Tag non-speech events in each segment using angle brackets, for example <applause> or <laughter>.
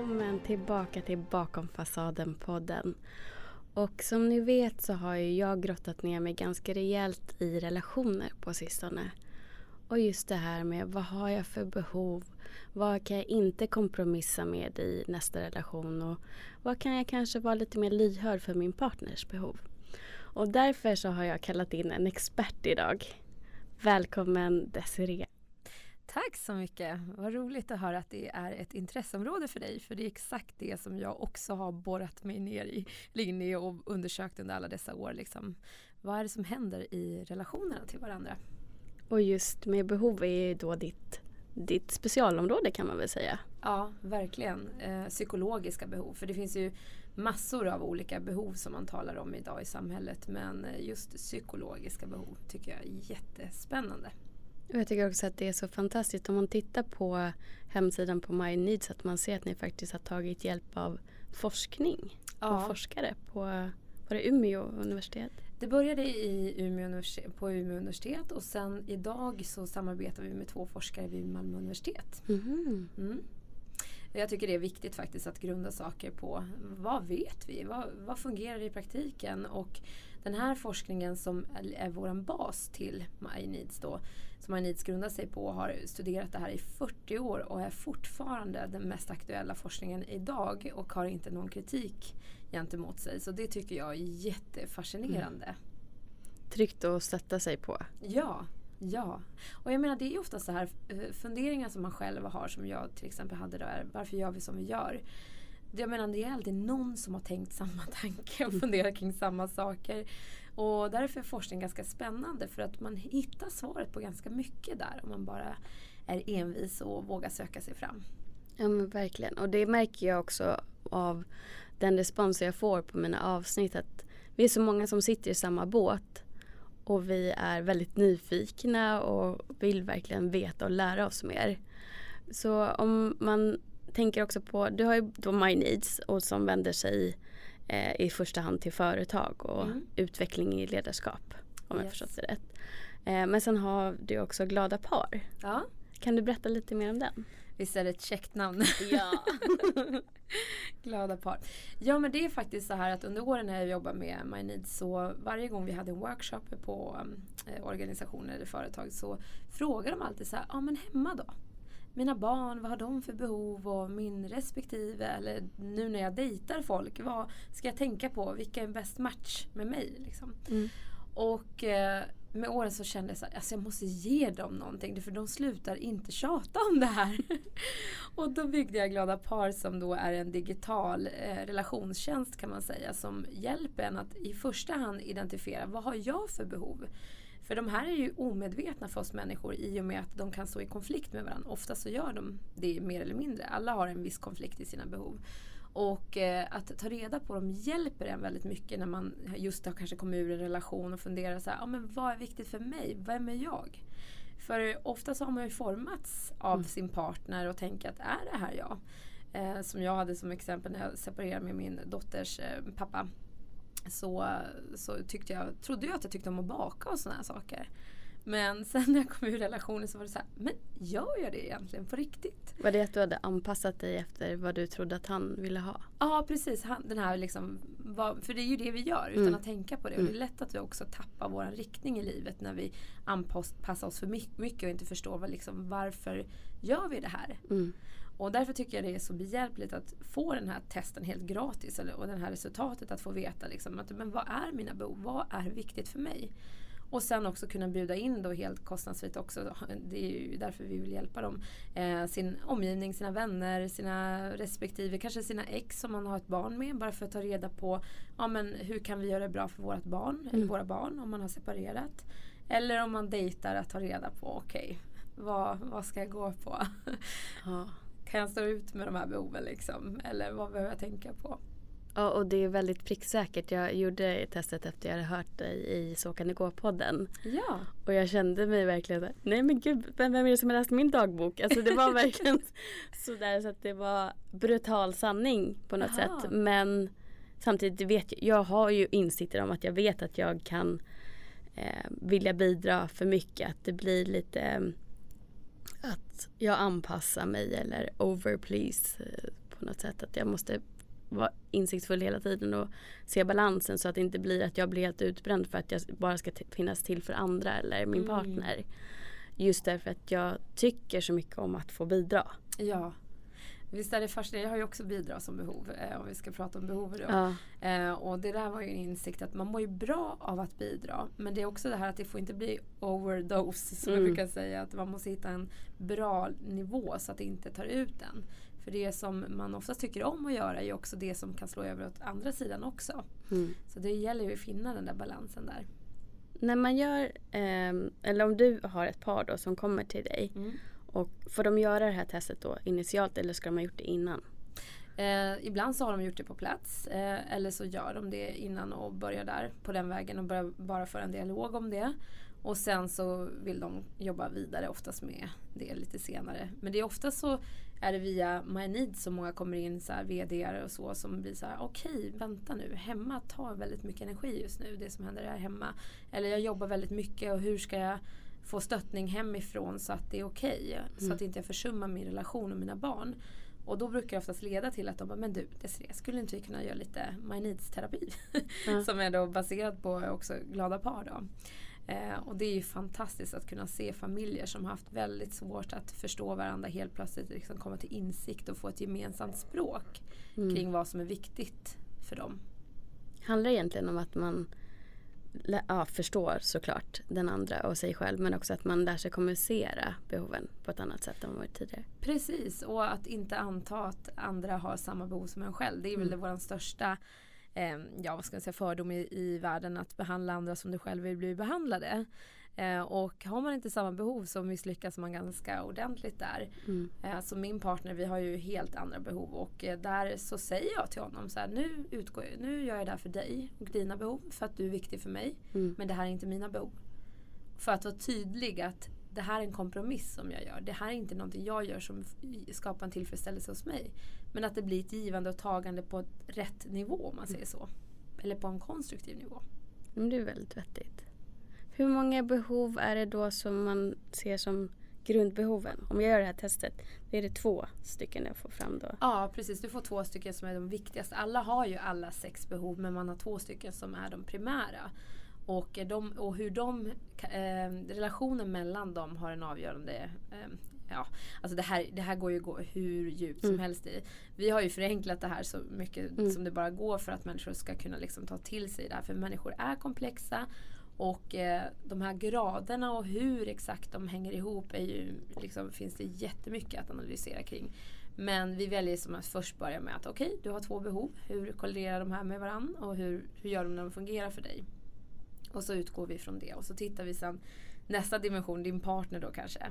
Välkommen tillbaka till Bakom fasaden-podden. Och som ni vet så har ju jag grottat ner mig ganska rejält i relationer på sistone. Och just det här med vad har jag för behov? Vad kan jag inte kompromissa med i nästa relation? Och vad kan jag kanske vara lite mer lyhörd för min partners behov? Och därför så har jag kallat in en expert idag. Välkommen Desiree. Tack så mycket. Vad roligt att höra att det är ett intresseområde för dig. För det är exakt det som jag också har borrat mig ner i, in och undersökt under alla dessa år. Liksom. Vad är det som händer i relationerna till varandra? Och just med behov är ju då ditt, ditt specialområde kan man väl säga. Ja, verkligen. Eh, psykologiska behov. För det finns ju massor av olika behov som man talar om idag i samhället. Men eh, just psykologiska behov tycker jag är jättespännande. Jag tycker också att det är så fantastiskt om man tittar på hemsidan på My Needs att man ser att ni faktiskt har tagit hjälp av forskning ja. och forskare på var det Umeå universitet? Det började i Umeå på Umeå universitet och sen idag så samarbetar vi med två forskare vid Malmö universitet. Mm. Mm. Jag tycker det är viktigt faktiskt att grunda saker på vad vet vi? Vad, vad fungerar i praktiken? Och den här forskningen som är vår bas till My Needs då, som My Needs grundar sig på har studerat det här i 40 år och är fortfarande den mest aktuella forskningen idag och har inte någon kritik gentemot sig. Så det tycker jag är jättefascinerande. Mm. Tryggt att sätta sig på. Ja, Ja, och jag menar det är ofta så här eh, funderingar som man själv har som jag till exempel hade där. Varför gör vi som vi gör? Jag menar det är alltid någon som har tänkt samma tanke och funderat kring samma saker. Och därför är forskning ganska spännande för att man hittar svaret på ganska mycket där om man bara är envis och vågar söka sig fram. Ja men verkligen och det märker jag också av den respons jag får på mina avsnitt att vi är så många som sitter i samma båt och vi är väldigt nyfikna och vill verkligen veta och lära oss mer. Så om man tänker också på, du har ju då My Needs och som vänder sig eh, i första hand till företag och mm. utveckling i ledarskap. Om yes. jag förstått det rätt. Eh, men sen har du också Glada par. Ja. Kan du berätta lite mer om den? Visst är det ett käckt namn? Ja. <laughs> Glada par. Ja men det är faktiskt så här att under åren när jag jobbar med My Needs så varje gång vi hade en workshop på eh, organisationer eller företag så frågar de alltid så här, ja men hemma då? Mina barn, vad har de för behov och min respektive eller nu när jag dejtar folk, vad ska jag tänka på? Vilka är bäst match med mig? Liksom. Mm. Och eh, med åren så kände jag att alltså jag måste ge dem någonting för de slutar inte tjata om det här. <laughs> och då byggde jag Glada Par som då är en digital eh, relationstjänst kan man säga som hjälper en att i första hand identifiera vad har jag för behov. För de här är ju omedvetna för oss människor i och med att de kan stå i konflikt med varandra. Ofta så gör de det mer eller mindre. Alla har en viss konflikt i sina behov. Och eh, att ta reda på dem hjälper en väldigt mycket när man just har kanske kommit ur en relation och funderar så här, ah, men vad är viktigt för mig? Vem är jag? För ofta så har man ju formats av mm. sin partner och tänker att är det här jag? Eh, som jag hade som exempel när jag separerade med min dotters eh, pappa. Så, så tyckte jag, trodde jag att jag tyckte om att baka och sådana här saker. Men <laughs> sen när jag kom ur relationen så var det så här, men gör jag det egentligen på riktigt? Var det att du hade anpassat dig efter vad du trodde att han ville ha? Ja precis, han, den här liksom, vad, för det är ju det vi gör utan mm. att tänka på det. Och det är mm. lätt att vi också tappar vår riktning i livet när vi anpassar oss för mycket och inte förstår vad, liksom, varför gör vi det här? Mm. Och därför tycker jag det är så behjälpligt att få den här testen helt gratis eller, och det här resultatet att få veta liksom, att, men vad är mina behov? Vad är viktigt för mig? Och sen också kunna bjuda in då helt kostnadsfritt också. Det är ju därför vi vill hjälpa dem. Eh, sin omgivning, sina vänner, sina respektive, kanske sina ex som man har ett barn med. Bara för att ta reda på ja, men hur kan vi göra det bra för vårt barn mm. eller våra barn om man har separerat. Eller om man dejtar att ta reda på okej, okay, vad, vad ska jag gå på? Ja. Kan jag stå ut med de här behoven liksom? Eller vad behöver jag tänka på? Ja och det är väldigt pricksäkert. Jag gjorde testet efter jag hade hört dig i Så kan det gå-podden. Ja. Och jag kände mig verkligen såhär, nej men gud vem, är det som har läst min dagbok? Alltså det var verkligen <laughs> sådär så att det var brutal sanning på något Aha. sätt. Men samtidigt vet jag, jag har ju insikter om att jag vet att jag kan eh, vilja bidra för mycket. Att det blir lite att jag anpassar mig eller overplease eh, på något sätt. Att jag måste vara insiktsfull hela tiden och se balansen så att det inte blir att jag blir helt utbränd för att jag bara ska finnas till för andra eller min Mm. partner. Just därför att jag tycker så mycket om att få bidra. Ja. Visst är det fascinerande. Jag har ju också bidra som behov. Eh, om vi ska prata om behov då. Ja. Eh, och det där var ju en insikt att man mår ju bra av att bidra. Men det är också det här att det får inte bli overdose som jag Mm. brukar säga. Att man måste hitta en bra nivå så att det inte tar ut den. För det som man oftast tycker om att göra är ju också det som kan slå över åt andra sidan också. Mm. Så det gäller ju att finna den där balansen där. När man gör, ehm, eller om du har ett par då som kommer till dig och får de göra det här testet då initialt eller ska de ha gjort det innan? Eh, ibland så har de gjort det på plats eh, eller så gör de det innan och börjar där på den vägen och börjar bara föra en dialog om det. Och sen så vill de jobba vidare oftast med det lite senare. Men det är ofta så är det via Myneeds som många kommer in så här VD och så som blir så här okej vänta nu hemma tar väldigt mycket energi just nu det som händer här hemma. Eller jag jobbar väldigt mycket och hur ska jag få stöttning hemifrån så att det är okej. Så Mm. att inte jag försummar min relation och mina barn. Och då brukar det oftast leda till att de bara, men du Desirée, skulle inte vi kunna göra lite My Needs-terapi? Ja. <laughs> Som är då baserad på också glada par då. Eh, och det är ju fantastiskt att kunna se familjer som har haft väldigt svårt att förstå varandra helt plötsligt liksom komma till insikt och få ett gemensamt språk Mm. kring vad som är viktigt för dem. Handlar det egentligen om att man ja, förstår såklart den andra och sig själv men också att man lär sig kommunicera behoven på ett annat sätt än man tidigare. Precis, och att inte anta att andra har samma behov som en själv. Det är väl Mm. vår största eh, ja, vad ska säga, fördom i, i världen att behandla andra som du själv vill bli behandlade. Eh, och har man inte samma behov så misslyckas man ganska ordentligt där. Mm. Eh, så min partner vi har ju helt andra behov och eh, där så säger jag till honom så här nu, utgår, jag- nu gör jag det här för dig och dina behov för att du är viktig för mig. Mm. Men det här är inte mina behov. För att vara tydlig att det här är en kompromiss som jag gör. Det här är inte någonting jag gör som skapar en tillfredsställelse hos mig. Men att det blir ett givande och tagande på ett rätt nivå om man säger så. Eller på en konstruktiv nivå. Men det är väldigt vettigt. Hur många behov är det då som man ser som grundbehoven? Om jag gör det här testet, då är det två stycken jag får fram då. Ja precis, du får två stycken som är de viktigaste. Alla har ju alla sex behov men man har två stycken som är de primära. Och, de, och hur de, eh, relationen mellan dem har en avgörande eh, Ja, alltså det här, det här går ju att gå hur djupt som Mm. helst i. Vi har ju förenklat det här så mycket Mm. som det bara går för att människor ska kunna liksom ta till sig det här. För människor är komplexa och eh, de här graderna och hur exakt de hänger ihop är ju, liksom, finns det jättemycket att analysera kring. Men vi väljer som att först börja med att okej, du har två behov. Hur kolliderar de här med varandra och hur, hur gör de när de fungerar för dig? Och så utgår vi från det och så tittar vi sen nästa dimension, din partner då kanske.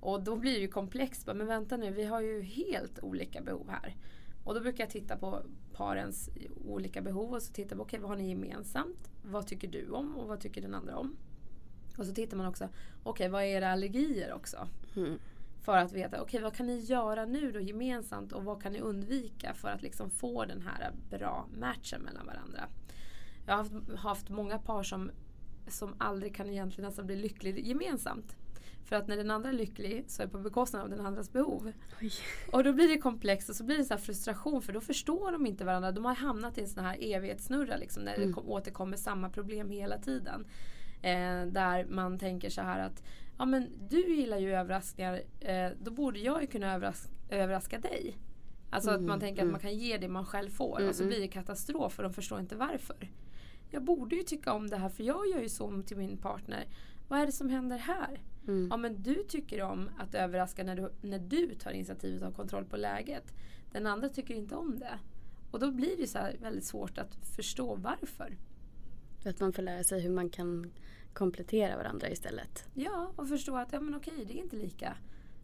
Och då blir det ju komplext. Men vänta nu, vi har ju helt olika behov här. Och då brukar jag titta på parens olika behov och så titta på okej, vad har ni gemensamt? Vad tycker du om och vad tycker den andra om? Och så tittar man också, okej vad är era allergier också? Mm. För att veta, okej vad kan ni göra nu då gemensamt och vad kan ni undvika för att liksom få den här bra matchen mellan varandra. Jag har haft, haft många par som, som aldrig kan egentligen nästan bli lycklig gemensamt. För att när den andra är lycklig så är det på bekostnad av den andras behov. Oj. Och då blir det komplext och så blir det så här frustration för då förstår de inte varandra. De har hamnat i en sån här evighetssnurra liksom, när det Mm. kom, återkommer samma problem hela tiden. Eh, där man tänker så här att ja men du gillar ju överraskningar, eh, då borde jag ju kunna överraska, överraska dig. Alltså att Mm, man tänker mm. att man kan ge det man själv får Mm, och så mm. blir det katastrof och de förstår inte varför. Jag borde ju tycka om det här för jag gör ju så till min partner. Vad är det som händer här? Mm. Ja men du tycker om att överraska när du, när du tar initiativet och har kontroll på läget. Den andra tycker inte om det. Och då blir det så väldigt svårt att förstå varför. För att man får lära sig hur man kan komplettera varandra istället. Ja, och förstå att ja, men okej, det är inte lika.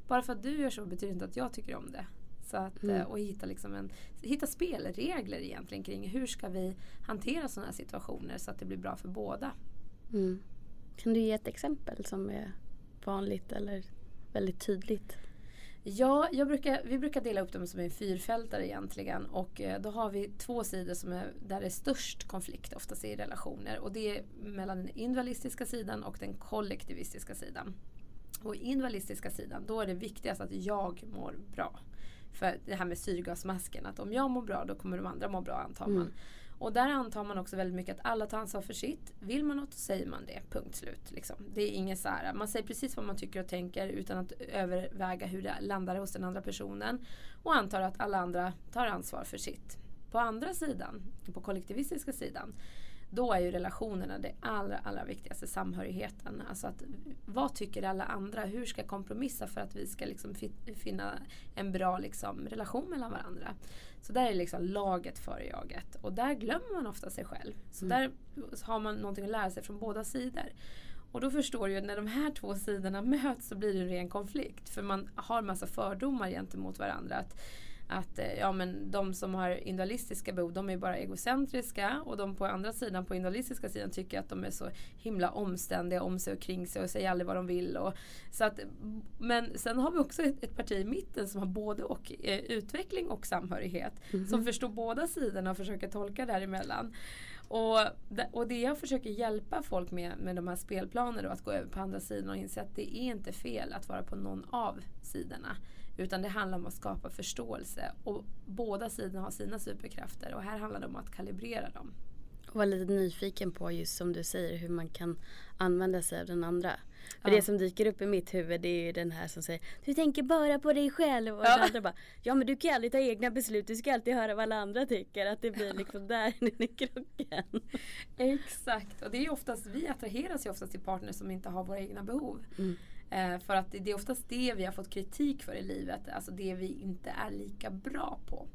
Bara för att du gör så betyder inte att jag tycker om det. Så att, Mm. eh, och hitta, liksom en, hitta spelregler egentligen kring hur ska vi hantera sådana här situationer så att det blir bra för båda. Mm. Kan du ge ett exempel som är vanligt eller väldigt tydligt? Ja, brukar, vi brukar dela upp dem som en fyrfältare egentligen. Och eh, då har vi två sidor som är, där det är störst konflikt oftast i relationer. Och det är mellan den individualistiska sidan och den kollektivistiska sidan. Och individualistiska sidan, då är det viktigast att jag mår bra. För det här med syrgasmasken, att om jag mår bra då kommer de andra må bra antar man. Mm. Och där antar man också väldigt mycket att alla tar ansvar för sitt. Vill man något så säger man det, punkt slut. Liksom. Det är inget så här, man säger precis vad man tycker och tänker utan att överväga hur det landar hos den andra personen. Och antar att alla andra tar ansvar för sitt. På andra sidan, på kollektivistiska sidan, då är ju relationerna det allra, allra viktigaste, samhörigheten. Alltså att, vad tycker alla andra? Hur ska jag kompromissa för att vi ska liksom finna en bra liksom, relation mellan varandra? Så där är liksom laget före jaget. Och där glömmer man ofta sig själv. Så mm. där har man någonting att lära sig från båda sidor. Och då förstår du att när de här två sidorna <laughs> möts så blir det en ren konflikt. För man har massa fördomar gentemot varandra. Att att eh, ja, men de som har individualistiska behov de är bara egocentriska och de på andra sidan, på individualistiska sidan tycker att de är så himla omständiga om sig och kring sig och säger aldrig vad de vill. Och, så att, men sen har vi också ett, ett parti i mitten som har både och eh, utveckling och samhörighet. Mm -hmm. Som förstår båda sidorna och försöker tolka däremellan. Och, och det jag försöker hjälpa folk med, med de här spelplanerna att gå över på andra sidan och inse att det är inte fel att vara på någon av sidorna. Utan det handlar om att skapa förståelse. Och båda sidorna har sina superkrafter och här handlar det om att kalibrera dem. Och vara lite nyfiken på just som du säger hur man kan använda sig av den andra. För ja. det som dyker upp i mitt huvud det är ju den här som säger Du tänker bara på dig själv och ja. den andra bara Ja men du kan aldrig ta egna beslut, du ska alltid höra vad alla andra tycker. Att det blir liksom där <laughs> i krocken. Exakt, och det är oftast, vi attraheras ju oftast till partners som inte har våra egna behov. Mm. Eh, för att det är oftast det vi har fått kritik för i livet, alltså det vi inte är lika bra på.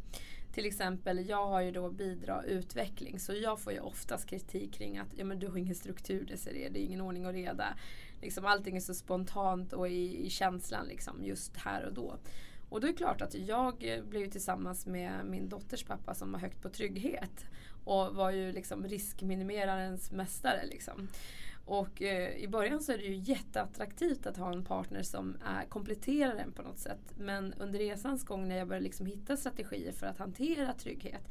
Till exempel, jag har ju då bidra utveckling så jag får ju oftast kritik kring att ja, men du har ingen struktur Desirée, det är ingen ordning och reda. Liksom, allting är så spontant och i, i känslan liksom, just här och då. Och då är det klart att jag blev tillsammans med min dotters pappa som var högt på trygghet. Och var ju liksom riskminimerarens mästare. Liksom. Och eh, i början så är det ju jätteattraktivt att ha en partner som är, kompletterar en på något sätt. Men under resans gång när jag började liksom hitta strategier för att hantera trygghet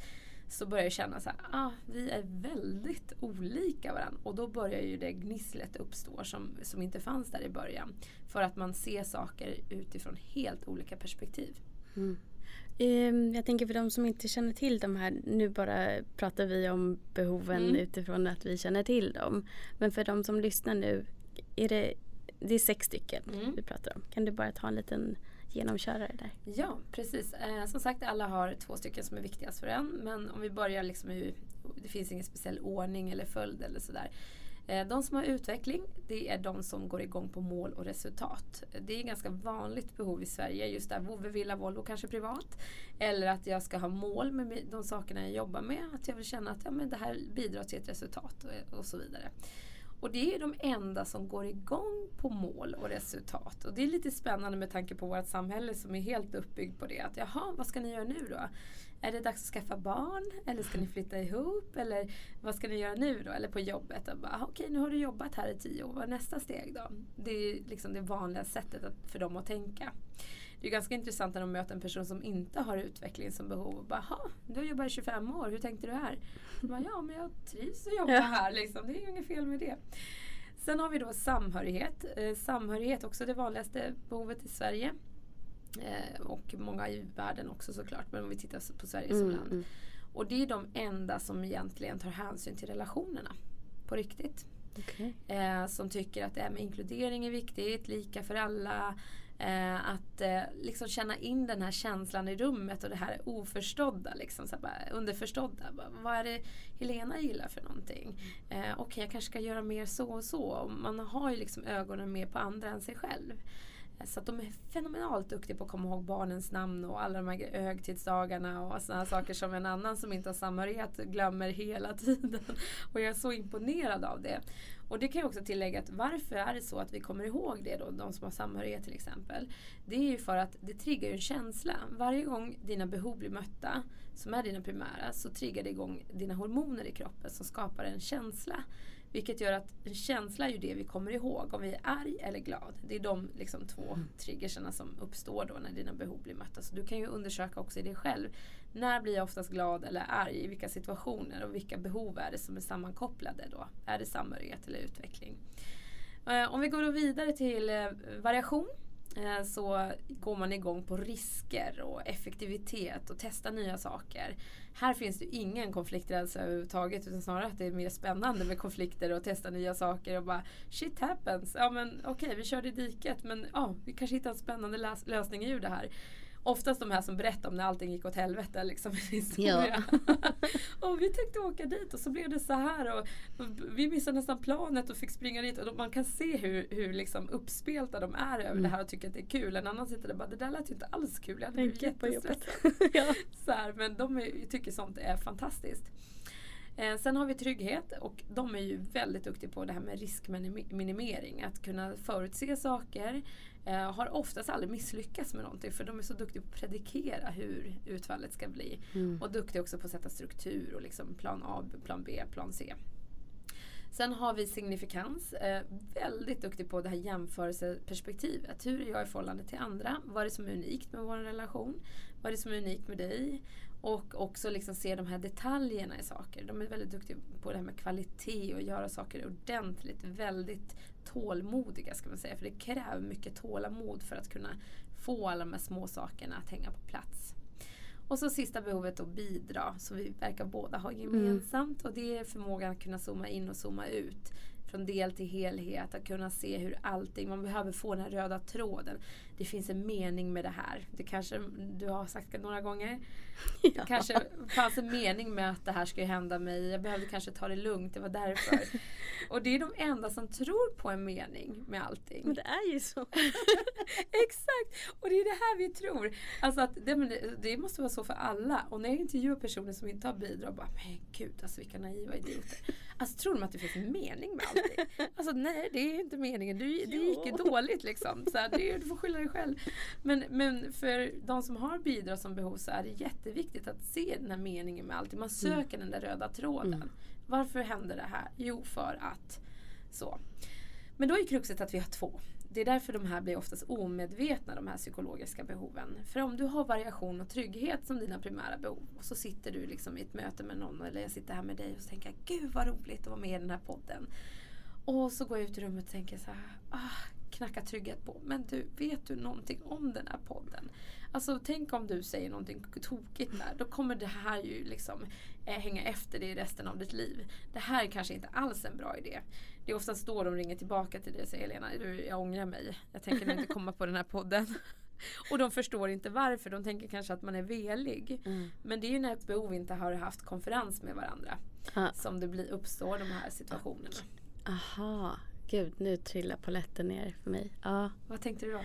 så börjar jag känna att ah, vi är väldigt olika varandra. Och då börjar ju det gnisslet uppstå som, som inte fanns där i början. För att man ser saker utifrån helt olika perspektiv. Mm. Ehm, jag tänker för de som inte känner till de här, nu bara pratar vi om behoven mm. utifrån att vi känner till dem. Men för de som lyssnar nu, är det, det är sex stycken mm. vi pratar om. Kan du bara ta en liten genomkörare där? Ja, precis. Eh, som sagt, alla har två stycken som är viktigast för en. Men om vi börjar liksom det finns ingen speciell ordning eller följd eller sådär. Eh, de som har utveckling, det är de som går igång på mål och resultat. Det är ett ganska vanligt behov i Sverige, just där vovve, villa, Volvo, kanske privat. Eller att jag ska ha mål med de sakerna jag jobbar med. Att jag vill känna att ja, men det här bidrar till ett resultat och, och så vidare. Och det är de enda som går igång på mål och resultat. Och det är lite spännande med tanke på vårt samhälle som är helt uppbyggt på det. Att jaha, vad ska ni göra nu då? Är det dags att skaffa barn? Eller ska ni flytta ihop? Eller vad ska ni göra nu då? Eller på jobbet? Okej, okay, nu har du jobbat här i tio år. Vad är nästa steg då? Det är liksom det vanliga sättet att, för dem att tänka. Det är ganska intressant när de möter en person som inte har utveckling som behov. Och bara, du har jobbat i 25 år, hur tänkte du här? Bara, ja, men jag trivs att jobba här. Liksom. Det är ju inget fel med det. Sen har vi då samhörighet. Eh, samhörighet också det vanligaste behovet i Sverige. Eh, och många i världen också såklart. Men om vi tittar på Sverige som mm, land. Mm. Och det är de enda som egentligen tar hänsyn till relationerna. På riktigt. Okay. Eh, som tycker att det här med inkludering är viktigt, lika för alla. Eh, att eh, liksom känna in den här känslan i rummet och det här oförstådda. Liksom, så bara, underförstådda. vad är det Helena gillar för någonting? Eh, Okej, okay, jag kanske ska göra mer så och så. Och man har ju liksom ögonen mer på andra än sig själv. Så att de är fenomenalt duktiga på att komma ihåg barnens namn och alla de här högtidsdagarna och sådana saker som en annan som inte har samhörighet glömmer hela tiden. <laughs> Och jag är så imponerad av det. Och det kan jag också tillägga att varför är det så att vi kommer ihåg det då, de som har samhörighet till exempel. Det är ju för att det triggar en känsla. Varje gång dina behov blir mötta, som är dina primära, så triggar det igång dina hormoner i kroppen som skapar en känsla. Vilket gör att en känsla är ju det vi kommer ihåg om vi är arg eller glad. Det är de liksom, två mm. triggerserna som uppstår då när dina behov blir mötta. Så du kan ju undersöka också i dig själv. När blir jag oftast glad eller arg? I vilka situationer? Och vilka behov är det som är sammankopplade då? Är det samhörighet eller utveckling? Eh, om vi går vidare till eh, variation Eh, så går man igång på risker och effektivitet och testar nya saker. Här finns det ingen konflikträdsla överhuvudtaget utan snarare att det är mer spännande med konflikter och testa nya saker och bara shit happens. Ja men okej okay, vi körde i diket men ja, vi kanske hittar en spännande lösning ur det här oftast de här som berättar om när allting gick åt helvete. Liksom, historia. Ja. <laughs> och vi tänkte åka dit och så blev det så här. Och, vi missade nästan planet och fick springa dit. Och man kan se hur, hur liksom uppspelta de är över mm. det här och tycker att det är kul. En annan sitter där och bara, det där lät ju inte alls kul. Jag hade blivit jättestressad. <laughs> ja. så här, men de är, tycker sånt är fantastiskt. Eh, sen har vi trygghet och de är ju väldigt duktiga på det här med riskminimering. Att kunna förutse saker. Eh, har oftast aldrig misslyckats med någonting för de är så duktiga på att predikera hur utfallet ska bli. Mm. Och duktiga också på att sätta struktur och liksom plan A, plan B, plan C. Sen har vi signifikans. Eh, väldigt duktig på det här jämförelseperspektivet. Hur är jag i förhållande till andra? Vad är det som är unikt med vår relation? Vad är det som är unikt med dig? Och också liksom se de här detaljerna i saker. De är väldigt duktiga på det här med kvalitet och göra saker ordentligt. Väldigt tålmodiga ska man säga. För det kräver mycket tålamod för att kunna få alla de här små sakerna att hänga på plats. Och så sista behovet att bidra som vi verkar båda ha gemensamt. Mm. Och det är förmågan att kunna zooma in och zooma ut från del till helhet, att kunna se hur allting, man behöver få den här röda tråden. Det finns en mening med det här. Det kanske du har sagt det några gånger. <laughs> Ja. Det kanske fanns en mening med att det här ska hända mig. Jag behövde kanske ta det lugnt, det var därför. <laughs> Och det är de enda som tror på en mening med allting. Men det är ju så. <laughs> Exakt! Och det är det här vi tror. Alltså att det, det, måste vara så för alla. Och när jag intervjuar personer som inte har bidrag, bara men gud alltså vilka naiva idioter. Alltså tror de att det finns en mening med allting? Alltså nej det är inte meningen. Du, det gick ju dåligt liksom. Så här, det, du får skylla dig själv. Men, men för de som har bidrag som behov så är det jätteviktigt att se den här meningen med allting. Man mm. söker mm. den där röda tråden. Mm. Varför händer det här? Jo för att så. Men då är kruxet att vi har två. Det är därför de här blir oftast omedvetna, de här psykologiska behoven. För om du har variation och trygghet som dina primära behov och så sitter du liksom i ett möte med någon eller jag sitter här med dig och så tänker jag Gud vad roligt att vara med i den här podden. Och så går jag ut i rummet och tänker så här, ah, knacka trygghet på. Men du, vet du någonting om den här podden? Alltså tänk om du säger någonting tokigt där. Då kommer det här ju liksom eh, hänga efter dig resten av ditt liv. Det här är kanske inte alls en bra idé. Det är oftast då de ringer tillbaka till dig och säger Helena, du, jag ångrar mig. Jag tänker inte <laughs> komma på den här podden. Och de förstår inte varför. De tänker kanske att man är velig. Mm. Men det är ju när ett behov inte har haft konferens med varandra. Ah. Som det blir, uppstår de här situationerna. Aha, gud nu trillar paletten ner för mig. Ja. Vad tänkte du då?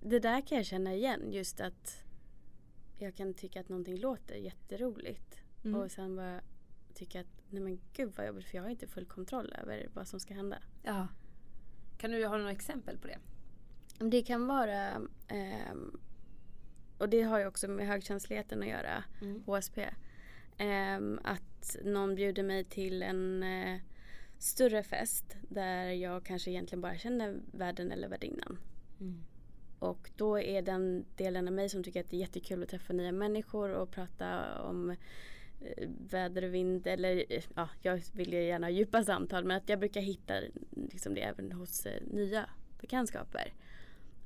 Det där kan jag känna igen. Just att jag kan tycka att någonting låter jätteroligt. Mm. Och sen bara tycka att nej men gud vad jobbigt för jag har inte full kontroll över vad som ska hända. Ja. Kan du ha några exempel på det? Det kan vara eh, och det har ju också med högkänsligheten att göra, mm. HSP. Eh, att någon bjuder mig till en eh, större fest där jag kanske egentligen bara känner värden eller värdinnan. Mm. Och då är den delen av mig som tycker att det är jättekul att träffa nya människor och prata om eh, väder och vind eller ja, jag vill ju gärna ha djupa samtal men att jag brukar hitta liksom det även hos eh, nya bekantskaper.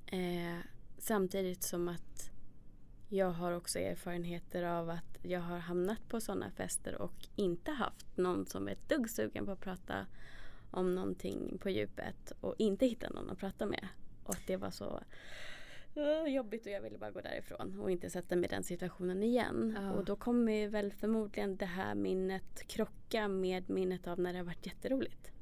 Eh, samtidigt som att jag har också erfarenheter av att jag har hamnat på sådana fester och inte haft någon som är ett dugg sugen på att prata om någonting på djupet och inte hittat någon att prata med. Och att det var så jobbigt och jag ville bara gå därifrån och inte sätta mig i den situationen igen. Ja. Och då kommer väl förmodligen det här minnet krocka med minnet av när det har varit jätteroligt.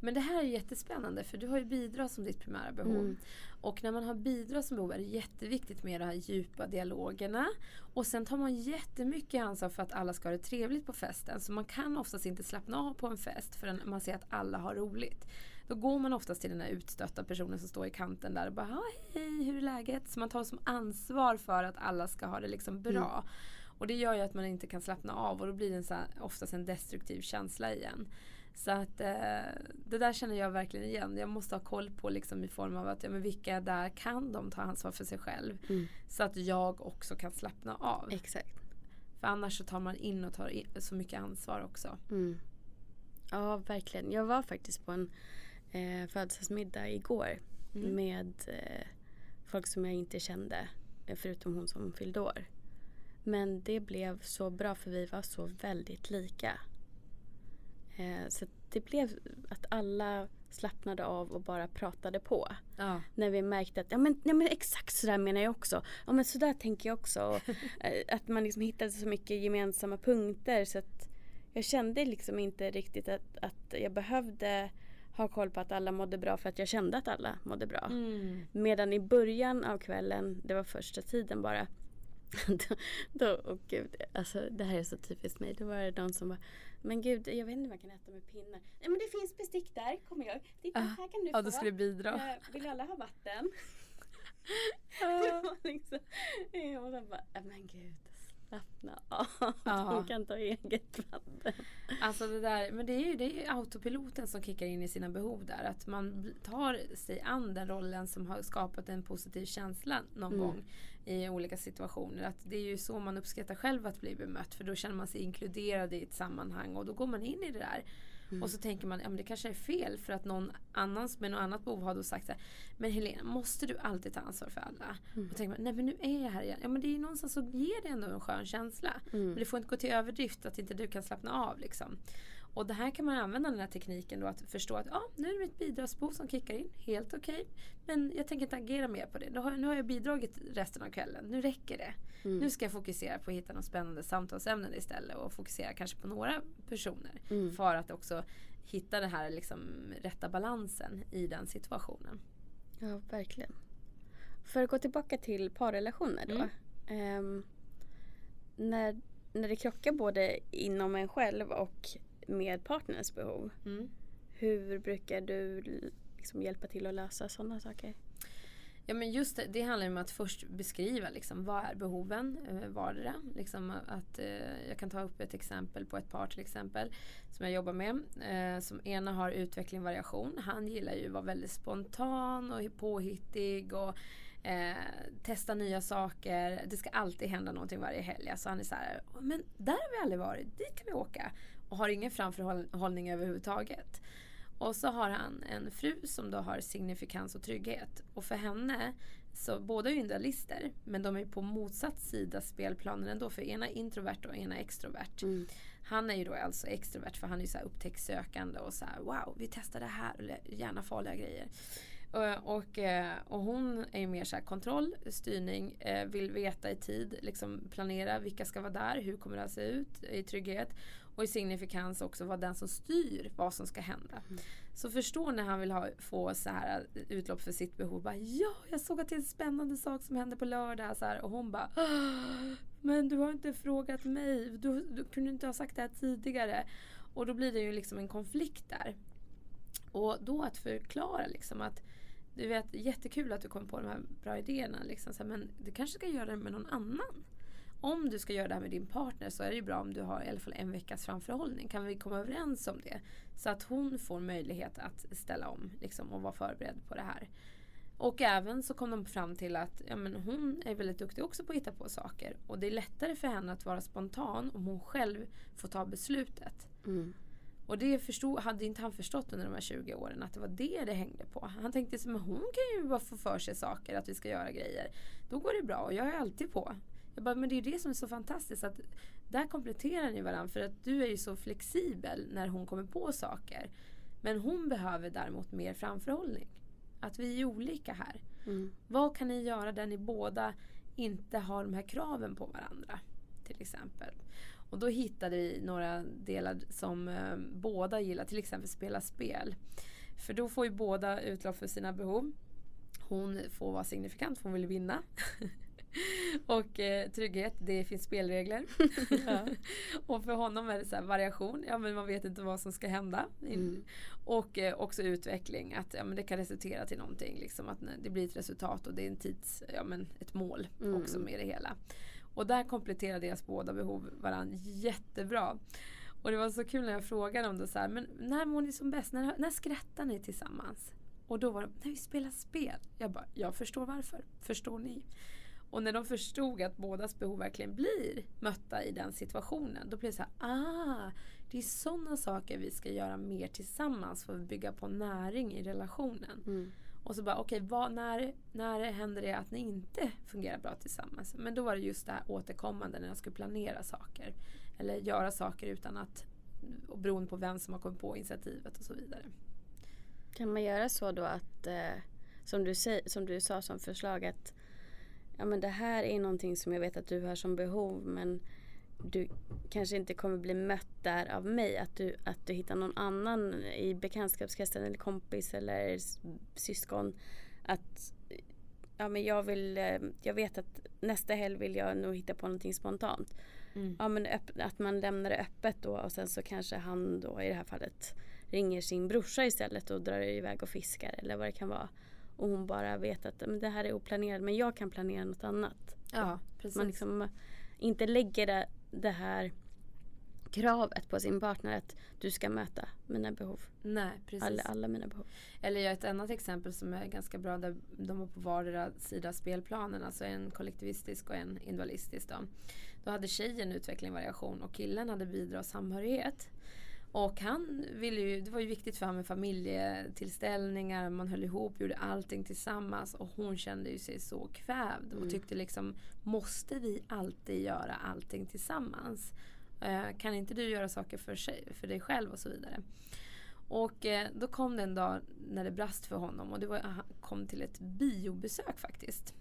Men det här är jättespännande för du har ju bidrag som ditt primära behov. Mm. Och när man har bidrag som behov är det jätteviktigt med de här djupa dialogerna. Och sen tar man jättemycket ansvar för att alla ska ha det trevligt på festen. Så man kan oftast inte slappna av på en fest förrän man ser att alla har roligt. Då går man oftast till den här utstötta personen som står i kanten där och bara hej, hur är läget? Så man tar som ansvar för att alla ska ha det liksom bra. Mm. Och det gör ju att man inte kan slappna av och då blir det en så här, oftast en destruktiv känsla igen. Så att eh, det där känner jag verkligen igen. Jag måste ha koll på liksom i form av att ja, men vilka där kan de ta ansvar för sig själv. Mm. Så att jag också kan slappna av. Exakt. För annars så tar man in och tar in så mycket ansvar också. Mm. Ja verkligen. Jag var faktiskt på en eh, födelsedagsmiddag igår. Mm. Med eh, folk som jag inte kände eh, förutom hon som fyllde år. Men det blev så bra för vi var så väldigt lika. Eh, så det blev att alla slappnade av och bara pratade på. Ja. När vi märkte att ja, men, ja, men exakt sådär menar jag också. Ja men sådär tänker jag också. Och, <laughs> eh, att man liksom hittade så mycket gemensamma punkter så att jag kände liksom inte riktigt att, att jag behövde ha koll på att alla mådde bra för att jag kände att alla mådde bra. Mm. Medan i början av kvällen, det var första tiden bara <laughs> då, då, och gud, alltså det här är så typiskt mig. Då var det någon som bara, men gud jag vet inte vad jag kan äta med pinnar. Nej men det finns bestick där, kommer jag. Titta Ah, här kan du Ja, få. då skulle det bidra. Eh, vill alla ha vatten? <laughs> <laughs> Ja. var liksom, <laughs> jag var bara, "Nej, men gud slappna av. <laughs> Ja. Kan ta eget vatten. Alltså det där, men det är ju det är autopiloten som kickar in i sina behov där. Att man tar sig an den rollen som har skapat en positiv känsla någon Mm. gång i olika situationer. Att det är ju så man uppskattar själv att bli bemött för då känner man sig inkluderad i ett sammanhang och då går man in i det där. Mm. Och så tänker man, ja men det kanske är fel för att någon annan med något annat behov har då sagt så här, Men Helena, måste du alltid ta ansvar för alla? Mm. Och tänker man, nej men nu är jag här igen. Ja men det är ju någonstans så ger det ändå en skön känsla. Mm. Men det får inte gå till överdrift att inte du kan slappna av liksom. Och det här kan man använda den här tekniken då att förstå att ja, nu är det mitt bidragsbehov som kickar in. Helt okej. Men jag tänker inte agera mer på det. Då har, nu har jag bidragit resten av kvällen. Nu räcker det. Mm. Nu ska jag fokusera på att hitta något spännande samtalsämnen istället och fokusera kanske på några personer. Mm. För att också hitta den här liksom rätta balansen i den situationen. Ja, verkligen. För att gå tillbaka till parrelationer då. Ehm, när, när det krockar både inom en själv och med partners behov. Mm. Hur brukar du liksom hjälpa till att lösa sådana saker? Ja men just det, det handlar om att först beskriva liksom, vad är behoven eh, vardera. Liksom att, eh, jag kan ta upp ett exempel på ett par till exempel som jag jobbar med. Eh, som ena har utveckling och variation. Han gillar ju att vara väldigt spontan och påhittig och eh, testa nya saker. Det ska alltid hända någonting varje helg. Så han är så här, men där har vi aldrig varit, dit kan vi åka. Och har ingen framförhållning överhuvudtaget. Och så har han en fru som då har signifikans och trygghet. Och för henne, så båda är ju individualister men de är på motsatt sida spelplanen ändå. För ena är introvert och ena är extrovert. Mm. Han är ju då alltså extrovert för han är ju så här och så här wow vi testar det här och gärna farliga grejer. Och, och, eh, och hon är ju mer så här kontroll, styrning, eh, vill veta i tid, liksom planera vilka ska vara där, hur kommer det att se ut i trygghet. Och i signifikans också vara den som styr vad som ska hända. Mm. Så förstå när han vill ha, få så här utlopp för sitt behov. Bara, ja, jag såg att det är en spännande sak som hände på lördag. Så här, och hon bara "Ah, Men du har inte frågat mig. Du, du kunde inte ha sagt det här tidigare. Och då blir det ju liksom en konflikt där. Och då att förklara liksom att du vet jättekul att du kom på de här bra idéerna. Liksom, så här, men du kanske ska göra det med någon annan. Om du ska göra det här med din partner så är det ju bra om du har i alla fall en veckas framförhållning. Kan vi komma överens om det? Så att hon får möjlighet att ställa om liksom, och vara förberedd på det här. Och även så kom de fram till att ja, men hon är väldigt duktig också på att hitta på saker. Och det är lättare för henne att vara spontan om hon själv får ta beslutet. Mm. Och det förstod, hade inte han förstått under de här 20 åren att det var det det hängde på. Han tänkte så, men hon kan ju bara få för sig saker, att vi ska göra grejer. Då går det bra och jag är alltid på. Jag bara, men det är det som är så fantastiskt att där kompletterar ni varandra för att du är ju så flexibel när hon kommer på saker. Men hon behöver däremot mer framförhållning. Att vi är olika här. Mm. Vad kan ni göra där ni båda inte har de här kraven på varandra? Till exempel. Och då hittade vi några delar som eh, båda gillar, till exempel spela spel. För då får ju båda utlopp för sina behov. Hon får vara signifikant för hon vill vinna. <laughs> och eh, trygghet, det finns spelregler. <laughs> Ja. <laughs> och för honom är det så variation, ja men man vet inte vad som ska hända. Mm. Och eh, också utveckling, att ja, men det kan resultera till någonting. Liksom, att det blir ett resultat och det är en tids, ja, men ett mål Mm. också med det hela. Och där kompletterar deras båda behov varandra jättebra. Och det var så kul när jag frågade dem då så här, men när mår ni som bäst? När, när skrattar ni tillsammans? Och då var de, när vi spelar spel. Jag bara, jag förstår varför. Förstår ni? Och när de förstod att bådas behov verkligen blir mötta i den situationen. Då blir det så här, ah, det är sådana saker vi ska göra mer tillsammans för att bygga på näring i relationen. Mm. Och så bara okej, okay, när, när händer det att ni inte fungerar bra tillsammans? Men då var det just det här återkommande när jag skulle planera saker. Eller göra saker utan att, och beroende på vem som har kommit på initiativet och så vidare. Kan man göra så då att, eh, som, du som du sa som förslag att ja, men det här är någonting som jag vet att du har som behov men du kanske inte kommer bli mött där av mig. Att du, att du hittar någon annan i bekantskapskretsen eller kompis eller syskon. Att ja, men jag, vill, eh, jag vet att nästa helg vill jag nog hitta på någonting spontant. Mm. Ja, men att man lämnar det öppet då och sen så kanske han då i det här fallet ringer sin brorsa istället och drar iväg och fiskar eller vad det kan vara. Och hon bara vet att men det här är oplanerat men jag kan planera något annat. Ja, precis. Man liksom inte lägger det, det här kravet på sin partner att du ska möta mina behov. Nej, precis. Alla, alla mina behov. Eller jag ett annat exempel som är ganska bra där de var på vardera sida spelplanen. Alltså en kollektivistisk och en individualistisk. Då. då hade tjejen utveckling variation och killen hade bidrag och samhörighet. Och han ville ju, det var ju viktigt för honom med familjetillställningar, man höll ihop, gjorde allting tillsammans och hon kände ju sig så kvävd och mm. tyckte liksom måste vi alltid göra allting tillsammans? Eh, kan inte du göra saker för, sig, för dig själv och så vidare? Och eh, då kom det en dag när det brast för honom och det var, han kom till ett biobesök faktiskt.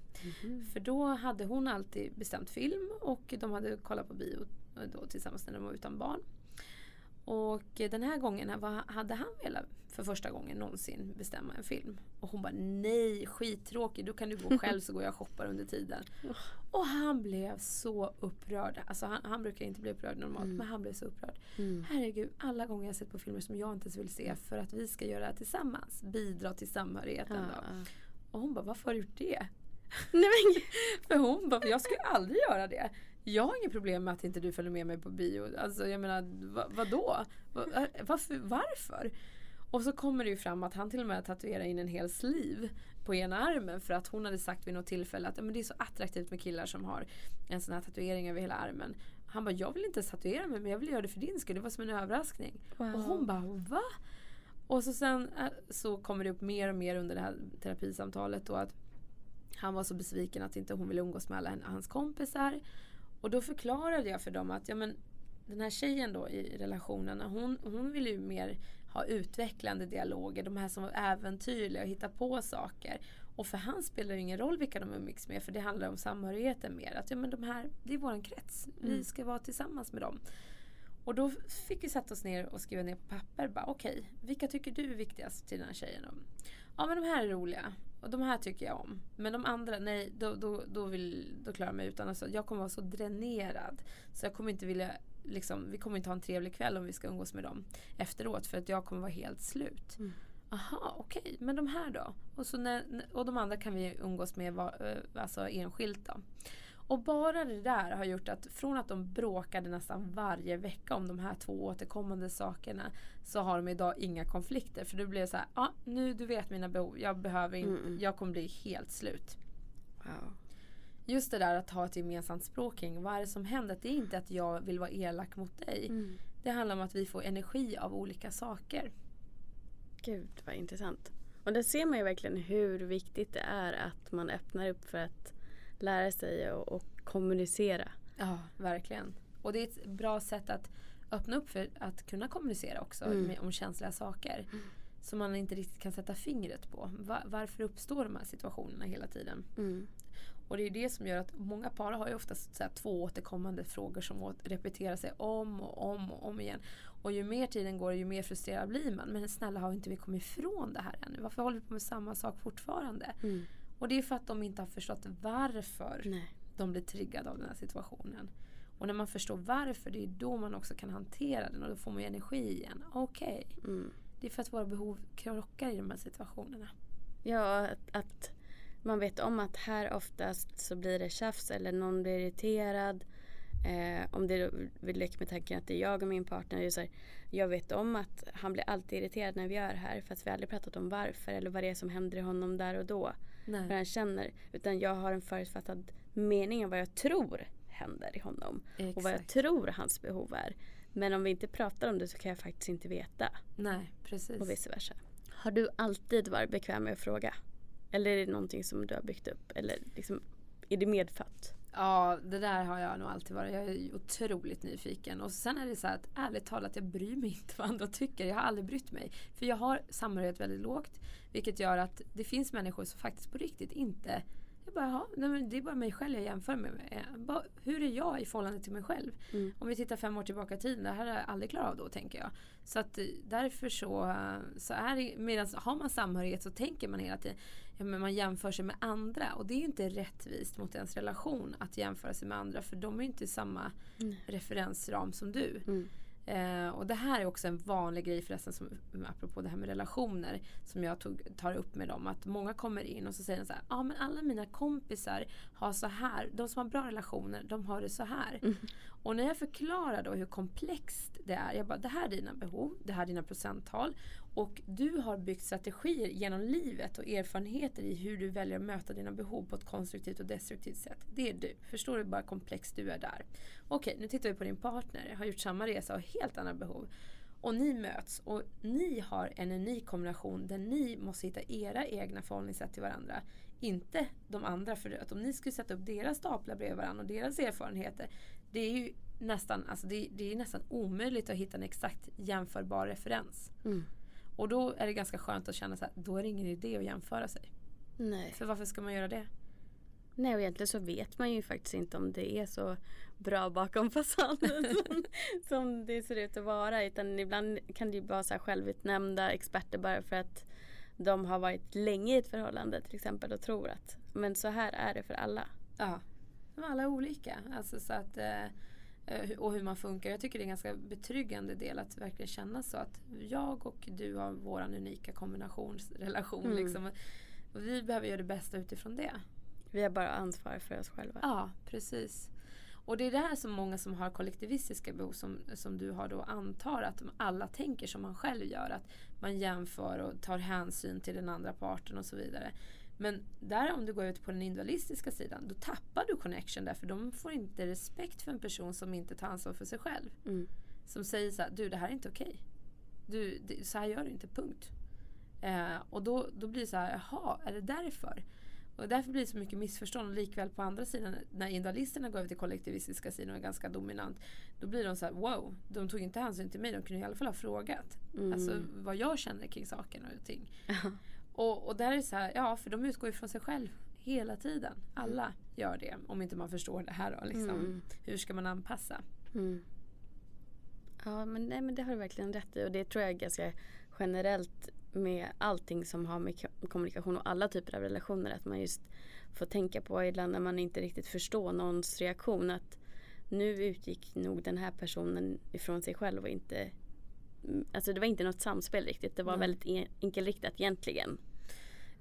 Mm. För då hade hon alltid bestämt film och de hade kollat på bio då tillsammans när de var utan barn. Och den här gången hade han velat för första gången någonsin bestämma en film. Och hon bara nej skittråkig, då kan du gå <laughs> själv så går jag och shoppar under tiden. Och han blev så upprörd. Alltså han, han brukar inte bli upprörd normalt mm. men han blev så upprörd. Mm. Herregud, alla gånger jag sett på filmer som jag inte ens vill se för att vi ska göra det tillsammans. Bidra till samhörigheten ja, då. Ja. Och hon bara, varför har du gjort det? Nej, men, <laughs> för hon bara, jag skulle aldrig göra det. Jag har inget problem med att inte du följer med mig på bio. Alltså jag menar, va, vadå? Va, varför, varför? Och så kommer det ju fram att han till och med tatuerar in en hel sliv på ena armen för att hon hade sagt vid något tillfälle att men det är så attraktivt med killar som har en sån här tatuering över hela armen. Han bara, jag vill inte tatuera mig men jag vill göra det för din skull. Det var som en överraskning. Wow. Och hon bara, va? Och så sen äh, så kommer det upp mer och mer under det här terapisamtalet då att han var så besviken att inte hon ville umgås med alla hans kompisar. Och då förklarade jag för dem att ja, men, den här tjejen då i relationen, hon, hon vill ju mer ha utvecklande dialoger, de här som var äventyrliga och hitta på saker. Och för han spelar det ingen roll vilka de umgicks med för det handlar om samhörigheten mer. Att ja, men de här, det är våran krets, mm. vi ska vara tillsammans med dem. Och då fick vi sätta oss ner och skriva ner på papper. Okej, okay, vilka tycker du är viktigast till den här tjejen? Ja men de här är roliga. Och de här tycker jag om. Men de andra, nej, då, då, då, vill, då klarar jag mig utan. Alltså, jag kommer vara så dränerad. Så jag kommer inte vilja, liksom, vi kommer inte ha en trevlig kväll om vi ska umgås med dem efteråt. För att jag kommer vara helt slut. Mm. Aha, okej, okay. men de här då? Och, så när, och de andra kan vi umgås med eh, alltså enskilt då. Och bara det där har gjort att från att de bråkade nästan varje vecka om de här två återkommande sakerna så har de idag inga konflikter. För det blev så här, ja ah, nu du vet mina behov, jag behöver inte, mm. jag kommer bli helt slut. Wow. Just det där att ha ett gemensamt språk kring vad är det som händer. Det är inte att jag vill vara elak mot dig. Mm. Det handlar om att vi får energi av olika saker. Gud vad intressant. Och där ser man ju verkligen hur viktigt det är att man öppnar upp för att lära sig och, och kommunicera. Ja, verkligen. Och det är ett bra sätt att öppna upp för att kunna kommunicera också mm. med, om känsliga saker. Mm. Som man inte riktigt kan sätta fingret på. Va, varför uppstår de här situationerna hela tiden? Mm. Och det är det som gör att många par har ju oftast så två återkommande frågor som repeterar sig om och om och om igen. Och ju mer tiden går ju mer frustrerad blir man. Men snälla har inte vi kommit ifrån det här ännu? Varför håller vi på med samma sak fortfarande? Mm. Och det är för att de inte har förstått varför Nej. de blir triggade av den här situationen. Och när man förstår varför, det är då man också kan hantera den och då får man energi igen. Okej, okay. mm. det är för att våra behov krockar i de här situationerna. Ja, att, att, man vet om att här oftast så blir det tjafs eller någon blir irriterad. Eh, om det vi leker med tanken att det är jag och min partner. Så här, jag vet om att han blir alltid irriterad när vi gör det här. Fast vi har aldrig pratat om varför eller vad det är som händer i honom där och då. Nej. Vad han känner. Utan jag har en förutfattad mening om vad jag tror händer i honom. Exakt. Och vad jag tror hans behov är. Men om vi inte pratar om det så kan jag faktiskt inte veta. Nej, precis. Och vice versa. Har du alltid varit bekväm med att fråga? Eller är det någonting som du har byggt upp? Eller liksom, är det medfött? Ja, det där har jag nog alltid varit. Jag är otroligt nyfiken. Och sen är det så här att ärligt talat, jag bryr mig <laughs> inte vad andra tycker. Jag har aldrig brytt mig. För jag har samhörighet väldigt lågt. Vilket gör att det finns människor som faktiskt på riktigt inte jag bara, ja, det är bara mig själv jag jämför med. Bara, hur är jag i förhållande till mig själv? Mm. Om vi tittar fem år tillbaka i tiden, det här har jag aldrig klarat av då tänker jag. Så att eh, därför så, så är det, medan har man samhörighet så tänker man hela tiden, ja, men man jämför sig med andra. Och det är ju inte rättvist mot ens relation att jämföra sig med andra för de är ju inte i samma mm. referensram som du. Mm. Eh, och det här är också en vanlig grej förresten, som, apropå det här med relationer, som jag tog, tar upp med dem. Att många kommer in och så säger de så här, ja ah, men alla mina kompisar har så här, de som har bra relationer, de har det så här. Mm. Och när jag förklarar då hur komplext det är, jag bara, det här är dina behov, det här är dina procenttal. Och du har byggt strategier genom livet och erfarenheter i hur du väljer att möta dina behov på ett konstruktivt och destruktivt sätt. Det är du. Förstår du bara komplext du är där? Okej, nu tittar vi på din partner. Har gjort samma resa och helt andra behov. Och ni möts och ni har en unik kombination där ni måste hitta era egna förhållningssätt till varandra. Inte de andra. För att om ni skulle sätta upp deras staplar bredvid varandra och deras erfarenheter. Det är ju nästan, alltså det, det är nästan omöjligt att hitta en exakt jämförbar referens. Mm. Och då är det ganska skönt att känna att då är det ingen idé att jämföra sig. Nej. För varför ska man göra det? Nej och egentligen så vet man ju faktiskt inte om det är så bra bakom fasaden <laughs> som, som det ser ut att vara. Utan ibland kan det ju vara så här självutnämnda experter bara för att de har varit länge i ett förhållande till exempel och tror att men så här är det för alla. Ja, de alla är olika. Alltså så att eh, Eh, och hur man funkar. Jag tycker det är en ganska betryggande del att verkligen känna så att jag och du har vår unika kombinationsrelation. Mm. Liksom. Och vi behöver göra det bästa utifrån det. Vi har bara ansvar för oss själva. Ja, precis. Och det är det här som många som har kollektivistiska behov som, som du har då antar att alla tänker som man själv gör. Att man jämför och tar hänsyn till den andra parten och så vidare. Men där om du går ut på den individualistiska sidan då tappar du connection därför de får inte respekt för en person som inte tar ansvar för sig själv. Mm. Som säger så här, du det här är inte okej. Du, det, så här gör du inte, punkt. Eh, och då, då blir det så här, jaha, är det därför? Och därför blir det så mycket missförstånd. Och likväl på andra sidan, när individualisterna går över till kollektivistiska sidan och är ganska dominant. Då blir de så här, wow, de tog inte hänsyn till mig. De kunde i alla fall ha frågat. Mm. Alltså vad jag känner kring saken och ting. Och, och där är det så här, ja för de utgår ju från sig själv hela tiden. Alla gör det. Om inte man förstår det här då. Liksom. Mm. Hur ska man anpassa? Mm. Ja men, nej, men det har du verkligen rätt i. Och det tror jag är ganska generellt med allting som har med kommunikation och alla typer av relationer. Att man just får tänka på ibland när man inte riktigt förstår någons reaktion. Att nu utgick nog den här personen ifrån sig själv och inte Alltså det var inte något samspel riktigt. Det var mm. väldigt enkelriktat egentligen.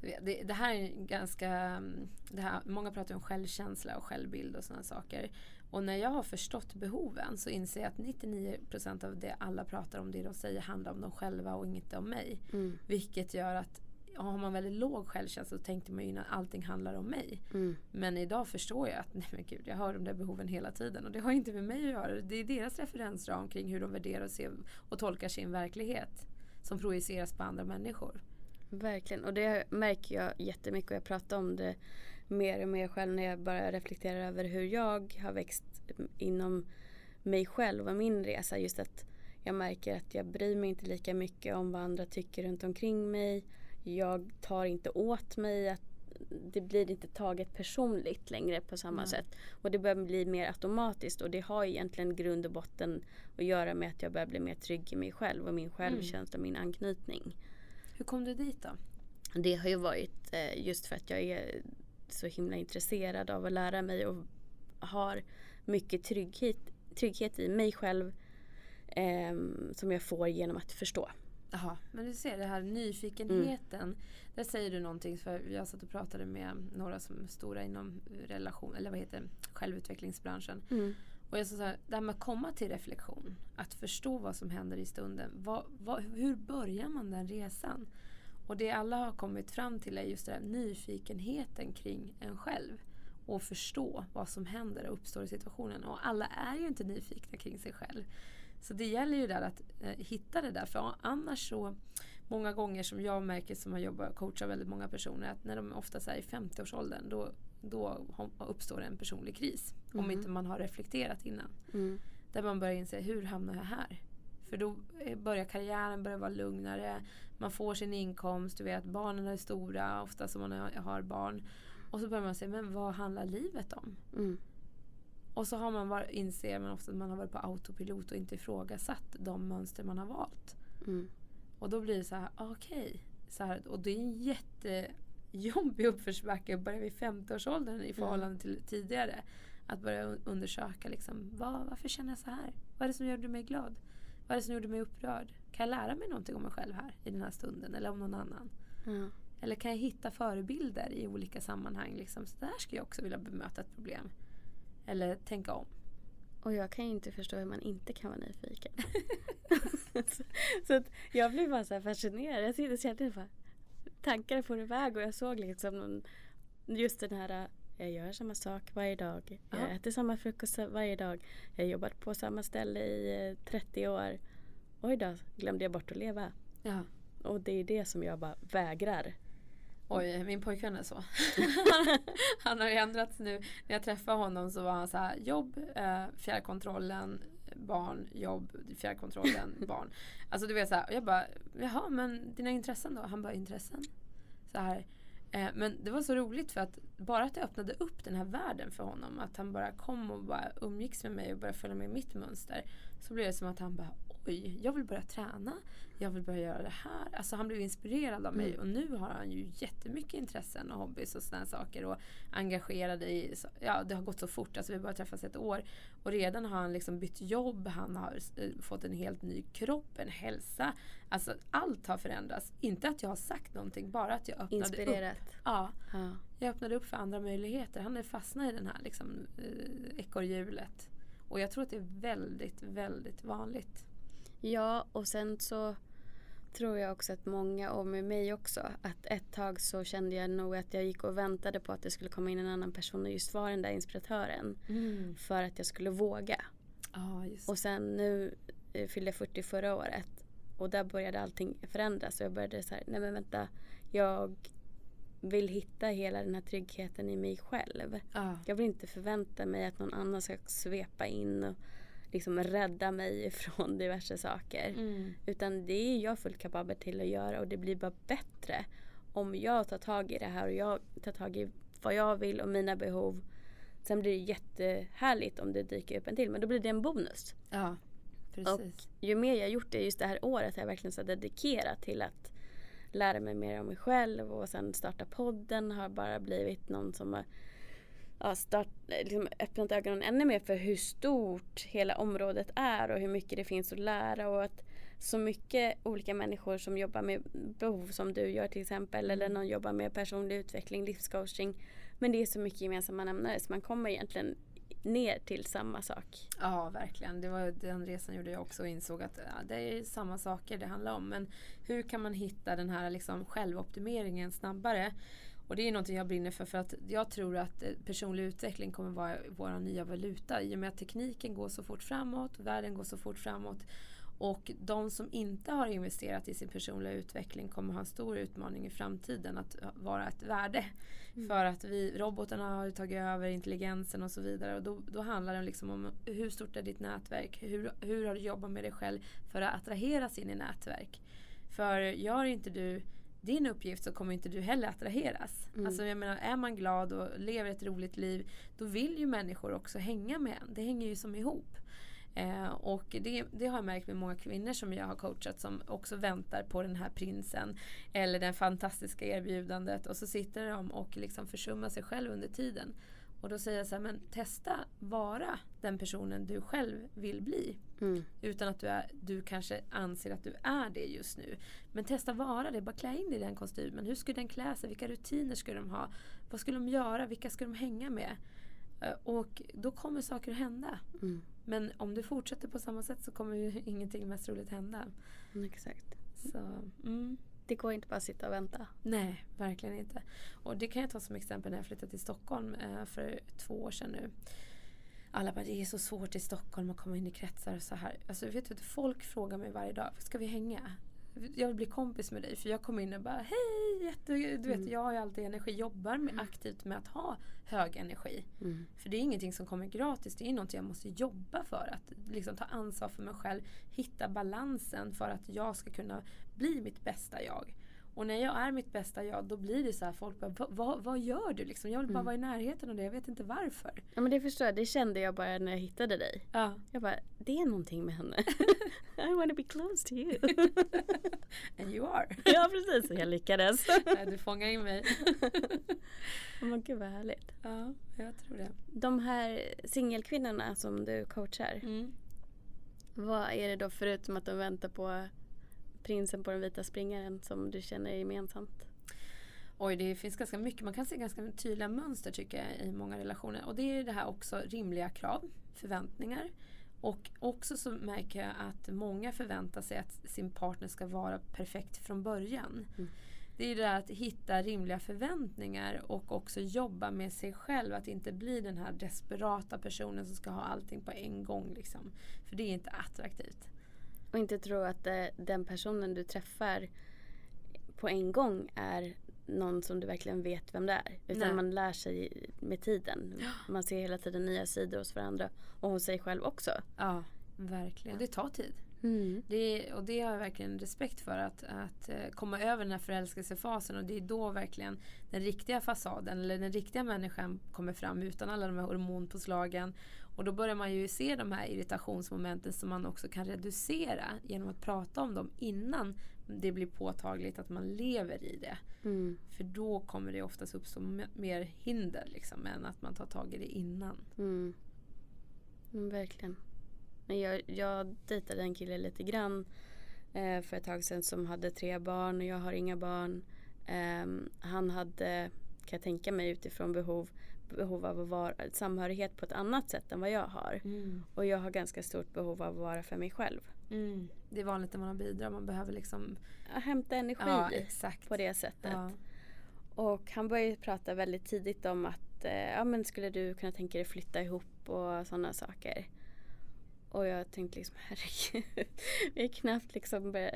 Det, det, här är ganska, det här, många pratar om självkänsla och självbild och sådana saker. Och när jag har förstått behoven så inser jag att 99% av det alla pratar om, det de säger handlar om dem själva och inte om mig. Mm. Vilket gör att har man väldigt låg självkänsla så tänkte man ju innan allting handlar om mig. Mm. Men idag förstår jag att <laughs> nej men gud, jag har de där behoven hela tiden. Och det har inte med mig att göra. Det är deras referensram kring hur de värderar och, ser och tolkar sin verklighet. Som projiceras på andra människor. Verkligen, och det märker jag jättemycket och jag pratar om det mer och mer själv när jag bara reflekterar över hur jag har växt inom mig själv och min resa. Just att jag märker att jag bryr mig inte lika mycket om vad andra tycker runt omkring mig. Jag tar inte åt mig. att Det blir inte taget personligt längre på samma mm. sätt. Och det börjar bli mer automatiskt och det har egentligen grund och botten att göra med att jag börjar bli mer trygg i mig själv och min självkänsla och min anknytning. Hur kom du dit då? Det har ju varit eh, just för att jag är så himla intresserad av att lära mig och har mycket trygghet, trygghet i mig själv eh, som jag får genom att förstå. Jaha, men du ser det här nyfikenheten. Mm. Där säger du någonting, för jag satt och pratade med några som är stora inom relation, eller vad heter självutvecklingsbranschen. Mm. Och jag sa så här, det här med att komma till reflektion, att förstå vad som händer i stunden. Vad, vad, hur börjar man den resan? Och det alla har kommit fram till är just den här nyfikenheten kring en själv. Och förstå vad som händer och uppstår i situationen. Och alla är ju inte nyfikna kring sig själv. Så det gäller ju där att eh, hitta det där. För annars så många gånger som jag märker som har jobbat och coachar väldigt många personer att när de ofta är i 50-årsåldern då, då uppstår en personlig kris. Mm. Om inte man har reflekterat innan. Mm. Där man börjar inse, hur hamnar jag här? För då börjar karriären börja vara lugnare. Man får sin inkomst, du vet barnen är stora, ofta som man har barn. Och så börjar man säga, men vad handlar livet om? Mm. Och så har man var, inser man ofta att man har varit på autopilot och inte ifrågasatt de mönster man har valt. Mm. Och då blir det så här, okej. Okay, och det är en jättejobbig <laughs> uppförsbacke att börja vid 50-årsåldern i förhållande mm. till tidigare. Att börja undersöka liksom, vad, varför känner jag så här? Vad är det som gjorde mig glad? Vad är det som gjorde mig upprörd? Kan jag lära mig någonting om mig själv här i den här stunden eller om någon annan? Mm. Eller kan jag hitta förebilder i olika sammanhang? Liksom, så där skulle jag också vilja bemöta ett problem. Eller tänka om. Och jag kan ju inte förstå hur man inte kan vara nyfiken. <laughs> så, så att jag blev bara så fascinerad. Jag sitter och kände bara tankar for iväg och jag såg liksom just den här jag gör samma sak varje dag. Jag ja. äter samma frukost varje dag. Jag har jobbat på samma ställe i 30 eh, år. Oj då, glömde jag bort att leva. Ja. Och det är det som jag bara vägrar. Oj, min pojkvän är så. <laughs> han har ju ändrats nu. När jag träffade honom så var han så här, jobb, eh, fjärrkontrollen, barn, jobb, fjärrkontrollen, <laughs> barn. Alltså du vet så här, jag bara, jaha men dina intressen då? Han bara, intressen? Så här, Eh, men det var så roligt för att bara att jag öppnade upp den här världen för honom, att han bara kom och bara umgicks med mig och började följa med mitt mönster. Så blev det som att han bara oj, jag vill börja träna, jag vill börja göra det här. Alltså han blev inspirerad av mig mm. och nu har han ju jättemycket intressen och hobbys och sådana saker och engagerad i, ja det har gått så fort, alltså vi har bara träffats ett år och redan har han liksom bytt jobb, han har eh, fått en helt ny kropp, en hälsa. Alltså allt har förändrats. Inte att jag har sagt någonting, bara att jag öppnade Inspirerat. upp. Ja, ja. Jag öppnade upp för andra möjligheter. Han är fastnat i det här liksom, eh, ekorrhjulet. Och jag tror att det är väldigt, väldigt vanligt. Ja, och sen så tror jag också att många, och med mig också, att ett tag så kände jag nog att jag gick och väntade på att det skulle komma in en annan person och just vara den där inspiratören. Mm. För att jag skulle våga. Ah, och sen nu eh, fyllde jag 40 förra året och där började allting förändras och jag började så här, nej men vänta, jag vill hitta hela den här tryggheten i mig själv. Ah. Jag vill inte förvänta mig att någon annan ska svepa in och liksom rädda mig <laughs> från diverse saker. Mm. Utan det är jag fullt kapabel till att göra och det blir bara bättre om jag tar tag i det här och jag tar tag i vad jag vill och mina behov. Sen blir det jättehärligt om det dyker upp en till men då blir det en bonus. Ja, precis. Och ju mer jag gjort det just det här året har jag verkligen så dedikerat till att lära mig mer om mig själv och sen starta podden har bara blivit någon som har ja, start, liksom öppnat ögonen ännu mer för hur stort hela området är och hur mycket det finns att lära och att så mycket olika människor som jobbar med behov som du gör till exempel mm. eller någon jobbar med personlig utveckling, livscoaching. Men det är så mycket gemensamma nämnare så man kommer egentligen ner till samma sak. Ja, verkligen. Det var den resan gjorde jag också och insåg att ja, det är samma saker det handlar om. Men hur kan man hitta den här liksom självoptimeringen snabbare? Och det är någonting jag brinner för för att jag tror att eh, personlig utveckling kommer vara vår nya valuta i och med att tekniken går så fort framåt, världen går så fort framåt. Och de som inte har investerat i sin personliga utveckling kommer ha en stor utmaning i framtiden att vara ett värde. Mm. För att vi, robotarna har tagit över intelligensen och så vidare. Och då, då handlar det liksom om hur stort är ditt nätverk? Hur, hur har du jobbat med dig själv för att attraheras in i nätverk? För gör inte du din uppgift så kommer inte du heller attraheras. Mm. Alltså jag menar, är man glad och lever ett roligt liv då vill ju människor också hänga med en. Det hänger ju som ihop. Eh, och det, det, har jag märkt med många kvinnor som jag har coachat som också väntar på den här prinsen eller det fantastiska erbjudandet och så sitter de och liksom försummar sig själv under tiden. Och då säger jag så här, men testa vara den personen du själv vill bli. Mm. Utan att du, är, du kanske anser att du är det just nu. Men testa vara det, bara klä in dig i den kostymen. Hur skulle den klä sig? Vilka rutiner skulle de ha? Vad skulle de göra? Vilka ska de hänga med? Eh, och då kommer saker att hända. Mm. Men om du fortsätter på samma sätt så kommer ju <laughs> ingenting mest roligt hända. Mm, exakt. Så, mm. Det går inte bara att sitta och vänta. Nej, verkligen inte. Och det kan jag ta som exempel när jag flyttade till Stockholm eh, för två år sedan nu. Alla bara, det är så svårt i Stockholm att komma in i kretsar och så här. Alltså vet du, folk frågar mig varje dag, ska vi hänga? Jag vill bli kompis med dig för jag kommer in och bara hej, jätte, du vet Mm. jag har ju alltid energi, jobbar med, aktivt med att ha hög energi. Mm. För det är ingenting som kommer gratis, det är något jag måste jobba för. Att liksom ta ansvar för mig själv, hitta balansen för att jag ska kunna bli mitt bästa jag. Och när jag är mitt bästa jag då blir det så här folk bara, "Va- vad, vad gör du liksom? Jag vill bara Mm. vara i närheten av det, jag vet inte varför. Ja men det förstår jag, det kände jag bara när jag hittade dig. Ja. Jag bara, det är någonting med henne. <laughs> <laughs> I wanna be close to you. <laughs> And you are. ja precis, jag lyckades. Nej, du fångar in mig. Oh, men gud vad härligt. ja, jag tror det. De här singelkvinnorna som du coachar. Mm. Vad är det då förutom att de väntar på prinsen på den vita springaren som du känner gemensamt? Oj, det finns ganska mycket. Man kan se ganska tydliga mönster tycker jag i många relationer. Och det är det här också rimliga krav, förväntningar. Och också så märker jag att många förväntar sig att sin partner ska vara perfekt från början. Mm. Det är det där att hitta rimliga förväntningar och också jobba med sig själv. Att inte bli den här desperata personen som ska ha allting på en gång. Liksom. För det är inte attraktivt. Och inte tro att eh, den personen du träffar på en gång är någon som du verkligen vet vem det är. Utan Nej. man lär sig med tiden. <gasps> Man ser hela tiden nya sidor hos varandra och hos sig själv också. Ja, verkligen. Och det tar tid. Mm. Det, och det har jag verkligen respekt för. Att, att eh, komma över den här förälskelsefasen. Och det är då verkligen den riktiga fasaden eller den riktiga människan kommer fram utan alla de här hormonpåslagen. Och då börjar man ju se de här irritationsmomenten som man också kan reducera genom att prata om dem innan det blir påtagligt att man lever i det. Mm. För då kommer det oftast uppstå mer hinder liksom, än att man tar tag i det innan. Mm. Mm, verkligen. Men jag, jag dejtade en kille lite grann eh, för ett tag sedan som hade tre barn och jag har inga barn. Ehm, han hade, kan jag tänka mig utifrån behov, behov av att vara samhörighet på ett annat sätt än vad jag har. Och jag har ganska stort behov av att vara för mig själv. Mm. Det är vanligt när man bidrar, man behöver liksom hämta energi Ja, på det sättet. Ja. Och han började prata väldigt tidigt om att eh, ja, men skulle du kunna tänka dig flytta ihop och sådana saker. Och jag tänkte liksom <laughs> herregud, vi har knappt liksom börjat,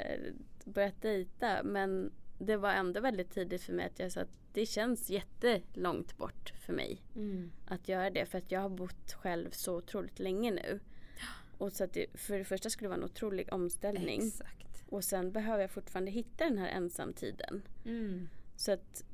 börjat dejta men det var ändå väldigt tidigt för mig att jag sa att det känns jättelångt bort för mig Mm. att göra det för att jag har bott själv så otroligt länge nu. Och så att det, för det första skulle det vara en otrolig omställning Exakt. och sen behöver jag fortfarande hitta den här ensamtiden. Mm. Så att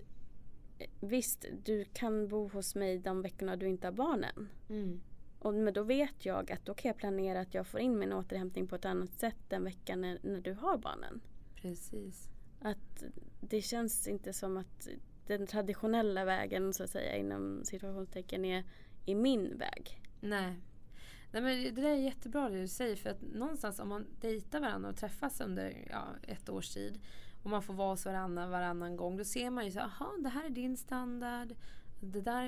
visst, du kan bo hos mig de veckorna du inte har barnen. Mm. Och, men då vet jag att då kan jag planera att jag får in min återhämtning på ett annat sätt den veckan när, när du har barnen. Precis. Att det känns inte som att den traditionella vägen så att säga inom situationstecken är, är min väg. Nej. Nej men det där är jättebra det du säger för att någonstans om man dejtar varandra och träffas under ja, ett års tid och man får vara hos varandra varannan gång då ser man ju så aha det här är din standard det där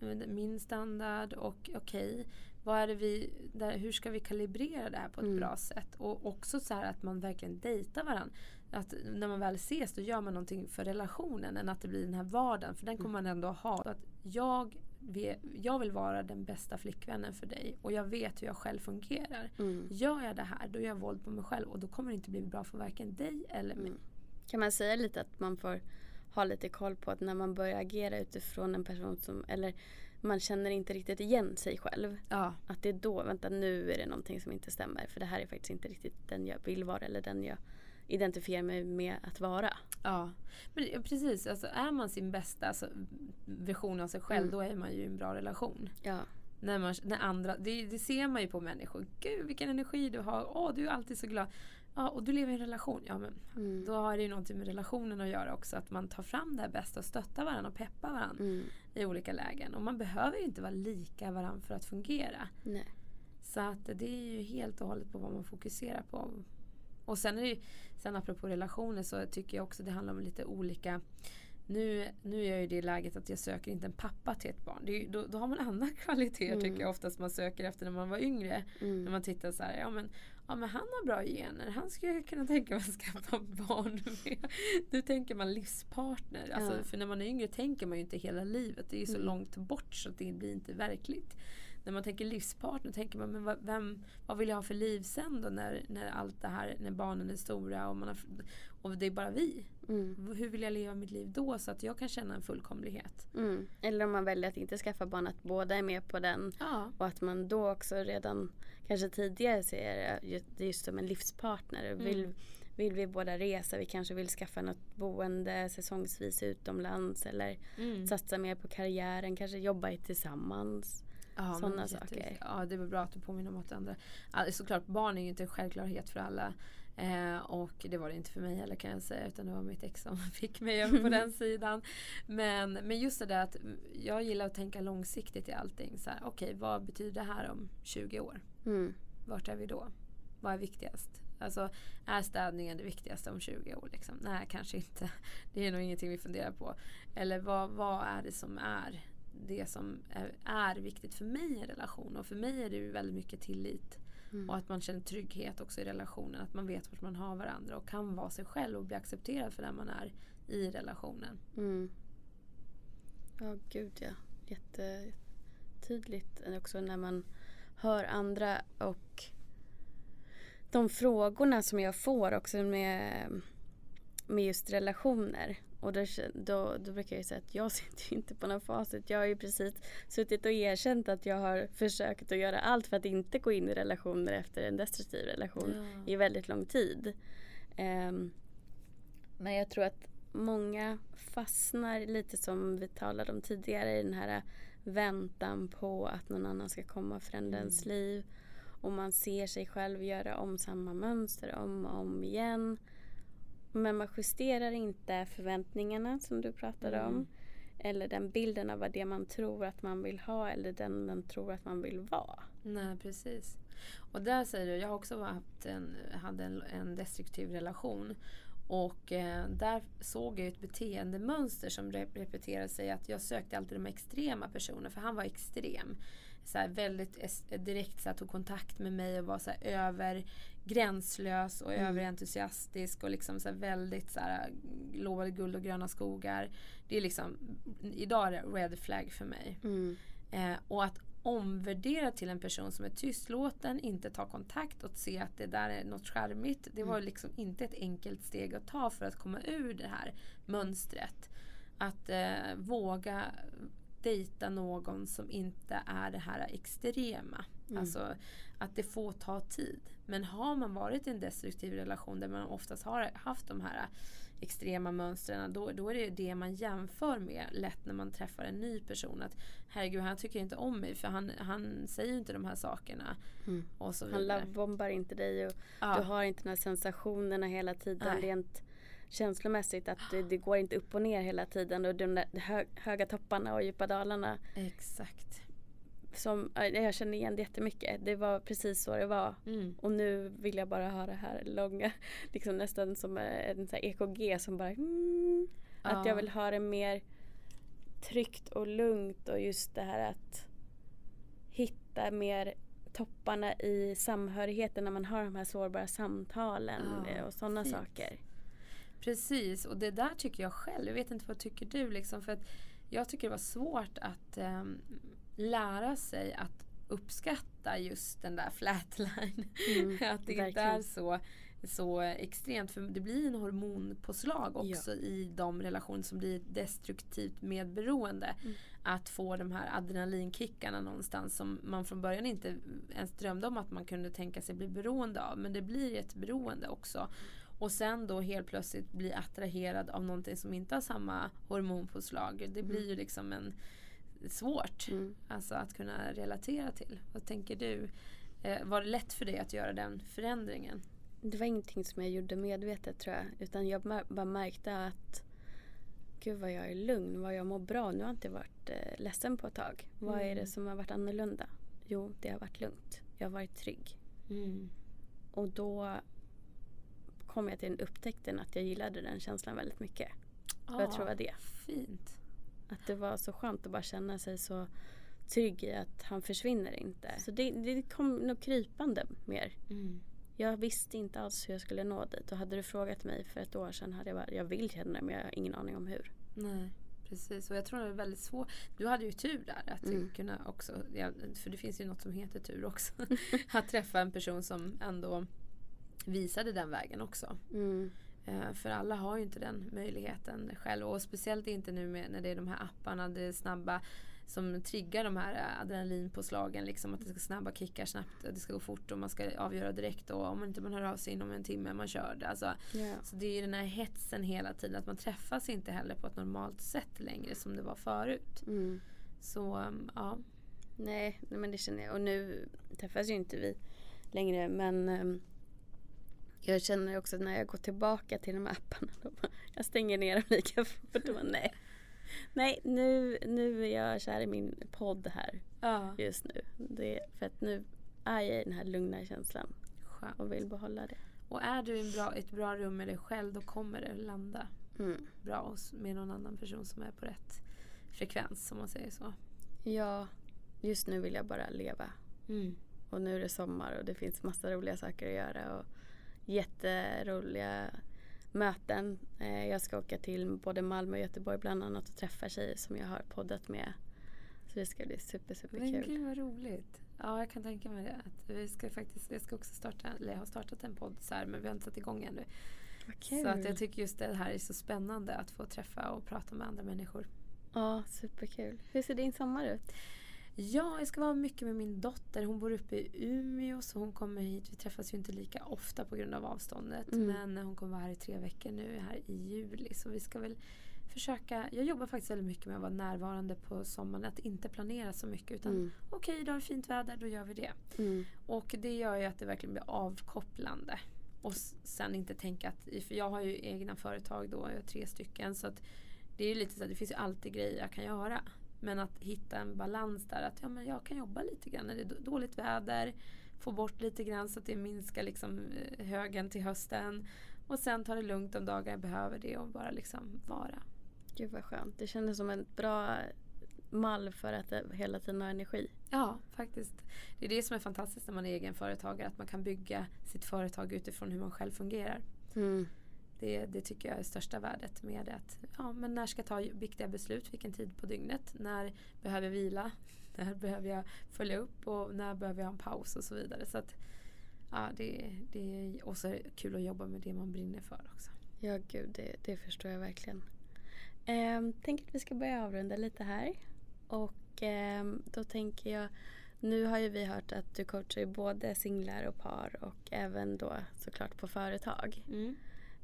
är min standard och okej vad är det vi, där, hur ska vi kalibrera det här på ett Mm. bra sätt och också så här att man verkligen dejtar varandra att när man väl ses då gör man någonting för relationen än att det blir den här vardagen för den kommer man ändå ha. Så att jag, jag vill vara den bästa flickvännen för dig och jag vet hur jag själv fungerar. Mm. Gör jag det här då gör jag våld på mig själv och då kommer det inte bli bra för varken dig eller mig. Mm. Kan man säga lite att man får ha lite koll på att när man börjar agera utifrån en person som, eller man känner inte riktigt igen sig själv. Ja, Att det är då, vänta nu är det någonting som inte stämmer. För det här är faktiskt inte riktigt den jag vill vara eller den jag identifierar mig med att vara. ja. Men precis, alltså, är man sin bästa alltså, version av sig själv Mm. då är man ju i en bra relation. Ja. När man, när andra, det, det ser man ju på människor. Gud vilken energi du har. Åh, du är alltid så glad. Ja, och du lever i en relation. Ja, men Mm. då har det ju någonting med relationen att göra också. Att man tar fram det här bästa och stöttar varandra och peppar varandra Mm. i olika lägen. Och man behöver ju inte vara lika varandra för att fungera. Nej. Så att det är ju helt och hållet på vad man fokuserar på. Och sen är det sen apropå relationer så tycker jag också det handlar om lite olika nu, nu är jag i det läget att jag söker inte en pappa till ett barn. Det är, då, då har man andra <laughs> kvaliteter Mm. tycker jag oftast man söker efter när man var yngre. När Mm. man tittar så här, ja men, ja men han har bra gener, han skulle jag kunna tänka mig att skaffa barn <laughs> med. Nu tänker man livspartner. Alltså, Ja. För när man är yngre tänker man ju inte hela livet. Det är ju så Mm. långt bort så det blir inte verkligt. När man tänker livspartner tänker man men vad, vem, vad vill jag ha för liv sen då när, när allt det här, när barnen är stora och, man har, och det är bara vi. Mm. Hur vill jag leva mitt liv då så att jag kan känna en fullkomlighet? Mm. Eller om man väljer att inte skaffa barn, att båda är med på den. Ja. Och att man då också redan kanske tidigare ser det just som en livspartner. Vill, Mm. vill vi båda resa, vi kanske vill skaffa något boende säsongsvis utomlands eller Mm. satsa mer på karriären, kanske jobba tillsammans. Ja, Sådana saker. Ja, det väl bra att du påminner om att andra. Alltså, såklart, barn är ju inte en självklarhet för alla. Eh, och det var det inte för mig heller kan jag säga. Utan det var mitt ex som <laughs> fick mig över på den <laughs> sidan. Men, men just det där att jag gillar att tänka långsiktigt i allting. Okej, vad betyder det här om 20 år? Mm. Vart är vi då? Vad är viktigast? Alltså, är städningen det viktigaste om 20 år? Liksom? Nej, kanske inte. <laughs> Det är nog ingenting vi funderar på. Eller vad, vad är det som är det som är, är viktigt för mig i en relation? Och för mig är det ju väldigt mycket tillit. Mm. Och att man känner trygghet också i relationen. Att man vet vart man har varandra och kan vara sig själv och bli accepterad för den man är i relationen. Mm. Ja, gud ja. Jättetydligt också när man hör andra och de frågorna som jag får också med, med just relationer. Och då, då, då brukar jag säga att jag <laughs> sitter ju inte på någon facit. Jag har ju precis suttit och erkänt att jag har försökt att göra allt för att inte gå in i relationer efter en destruktiv relation i väldigt lång tid. Ehm, men jag tror att många fastnar lite som vi talade om tidigare i den här väntan på att någon annan ska komma och förändra ens Mm. liv. Och man ser sig själv göra om samma mönster om och om igen. Men man justerar inte förväntningarna som du pratade Mm. om. Eller den bilden av vad det man tror att man vill ha eller den man tror att man vill vara. Nej, precis. Och där säger du, jag har också haft en, hade en, en destruktiv relation. Och eh, där såg jag ett beteendemönster som rep- repeterade sig. Att jag sökte alltid de extrema personerna, för han var extrem. Så här, väldigt direkt så här, tog kontakt med mig och var så här, över gränslös och Mm. överentusiastisk och liksom så här, väldigt så här, lovade guld och gröna skogar. Det är liksom, idag är det red flag för mig. Mm. Eh, och att omvärdera till en person som är tystlåten, inte ta kontakt och se att det där är något charmigt. Det var Mm. liksom inte ett enkelt steg att ta för att komma ur det här mönstret. Att eh, våga dejta någon som inte är det här extrema. Mm. Alltså att det får ta tid. Men har man varit i en destruktiv relation där man oftast har haft de här extrema mönstren då, då är det det man jämför med lätt när man träffar en ny person. Att herregud, han tycker inte om mig för han, han säger inte de här sakerna. Mm. Och så Han lovebombar inte dig och Ja. du har inte de här sensationerna hela tiden Nej. rent känslomässigt. Att det, det går inte upp och ner hela tiden och de hö, höga topparna och djupa dalarna. Exakt. Som, ja, jag känner igen det jättemycket. Det var precis så det var. Mm. Och nu vill jag bara ha det här långa, <laughs> liksom nästan som en sån här EKG som bara mm, Att jag vill ha det mer tryggt och lugnt och just det här att hitta mer topparna i samhörigheten när man har de här sårbara samtalen Ja, eh, och sådana saker. Precis, och det där tycker jag själv. Jag vet inte vad tycker du? Liksom, för att jag tycker det var svårt att ehm, lära sig att uppskatta just den där flatline. Mm, <laughs> att det inte verkligen. är så, så extremt. För det blir en hormonpåslag också i de relationer som blir destruktivt medberoende. Mm. Att få de här adrenalinkickarna någonstans som man från början inte ens drömde om att man kunde tänka sig bli beroende av. Men det blir ett beroende också. Och sen då helt plötsligt bli attraherad av någonting som inte har samma hormonpåslag. Det blir ju liksom en svårt Mm. alltså att kunna relatera till. Vad tänker du? Eh, var det lätt för dig att göra den förändringen? Det var ingenting som jag gjorde medvetet tror jag. Utan jag bara märkte att Gud vad jag är lugn, vad jag mår bra. Nu har jag inte varit eh, ledsen på ett tag. Vad är Mm. det som har varit annorlunda? Jo, det har varit lugnt. Jag har varit trygg. Och då kom jag till den upptäckten att jag gillade den känslan väldigt mycket. Och jag tror det var det. Fint. Att det var så skönt att bara känna sig så trygg i att han försvinner inte. Så det, det kom nog krypande mer. Mm. Jag visste inte alls hur jag skulle nå dit. Och hade du frågat mig för ett år sedan hade jag bara, jag vill känna det men jag har ingen aning om hur. Nej, precis. Och jag tror det är väldigt svårt. Du hade ju tur där att Mm. kunna också, för det finns ju något som heter tur också. <laughs> att träffa en person som ändå visade den vägen också. Mm. Eh, för alla har ju inte den möjligheten själv och speciellt inte nu när det är de här apparna, det är snabba som triggar de här eh, adrenalinpåslagen. Liksom, att det ska snabba kickar snabbt det ska gå fort och man ska avgöra direkt och om man inte man hör av sig inom en timme man kör det. Alltså, Ja. så det är ju den här hetsen hela tiden att man träffas inte heller på ett normalt sätt längre som det var förut. Mm. Så um, ja. Nej, nej, men det känner jag. Och nu träffas ju inte vi längre men ehm, jag känner också när jag går tillbaka till de här apparna. Bara, jag stänger ner dem lika fort. Bara, nej, nej nu, nu är jag kär i min podd här ja. just nu. Det, för att nu är jag i den här lugna känslan Skönt. och vill behålla det. Och är du i bra, ett bra rum med dig själv då kommer det landa Mm. bra med någon annan person som är på rätt frekvens om man säger så. Ja, just nu vill jag bara leva. Och nu är det sommar och det finns massa roliga saker att göra och jätteroliga möten. Eh, jag ska åka till både Malmö och Göteborg bland annat och träffa tjejer som jag har poddat med. Så det ska bli super, super Men kul. gud vad roligt. Ja, jag kan tänka mig det. Att vi ska faktiskt, jag ska också starta, eller jag har startat en podd så här, men vi har inte satt igång ännu. Så att jag tycker just det här är så spännande att få träffa och prata med andra människor. Ja, superkul. Hur ser din sommar ut? Ja, jag ska vara mycket med min dotter. Hon bor uppe i Umeå så hon kommer hit. Vi träffas ju inte lika ofta på grund av avståndet. Mm. Men hon kommer vara här i tre veckor nu här i juli. Så vi ska väl försöka. Jag jobbar faktiskt väldigt mycket med att vara närvarande på sommaren. Att inte planera så mycket utan Mm. okej, idag är det fint väder, då gör vi det. Mm. Och det gör ju att det verkligen blir avkopplande. Och sen inte tänka att, för jag har ju egna företag då, jag har tre stycken. Så att det är lite så att det finns ju alltid grejer jag kan göra. Men att hitta en balans där att ja, men jag kan jobba lite grann när det är då- dåligt väder. Få bort lite grann så att det minskar liksom eh, högen till hösten. Och sen ta det lugnt de dagar jag behöver det och bara liksom vara. Gud vad skönt. Det kändes som en bra mall för att hela tiden ha energi. Ja, faktiskt. Det är det som är fantastiskt när man är egenföretagare. Att man kan bygga sitt företag utifrån hur man själv fungerar. Mm. Det, det tycker jag är största värdet med det. Att, ja, men när ska jag ta viktiga beslut? Vilken tid på dygnet? När behöver jag vila? <laughs> När behöver jag följa upp? Och när behöver jag ha en paus? Och så vidare. Så att, ja, det, det är också kul att jobba med det man brinner för också. Ja, gud, det, det förstår jag verkligen. Ehm, tänker att vi ska börja avrunda lite här. Och ehm, då tänker jag, nu har ju vi hört att du coachar både singlar och par och även då såklart på företag.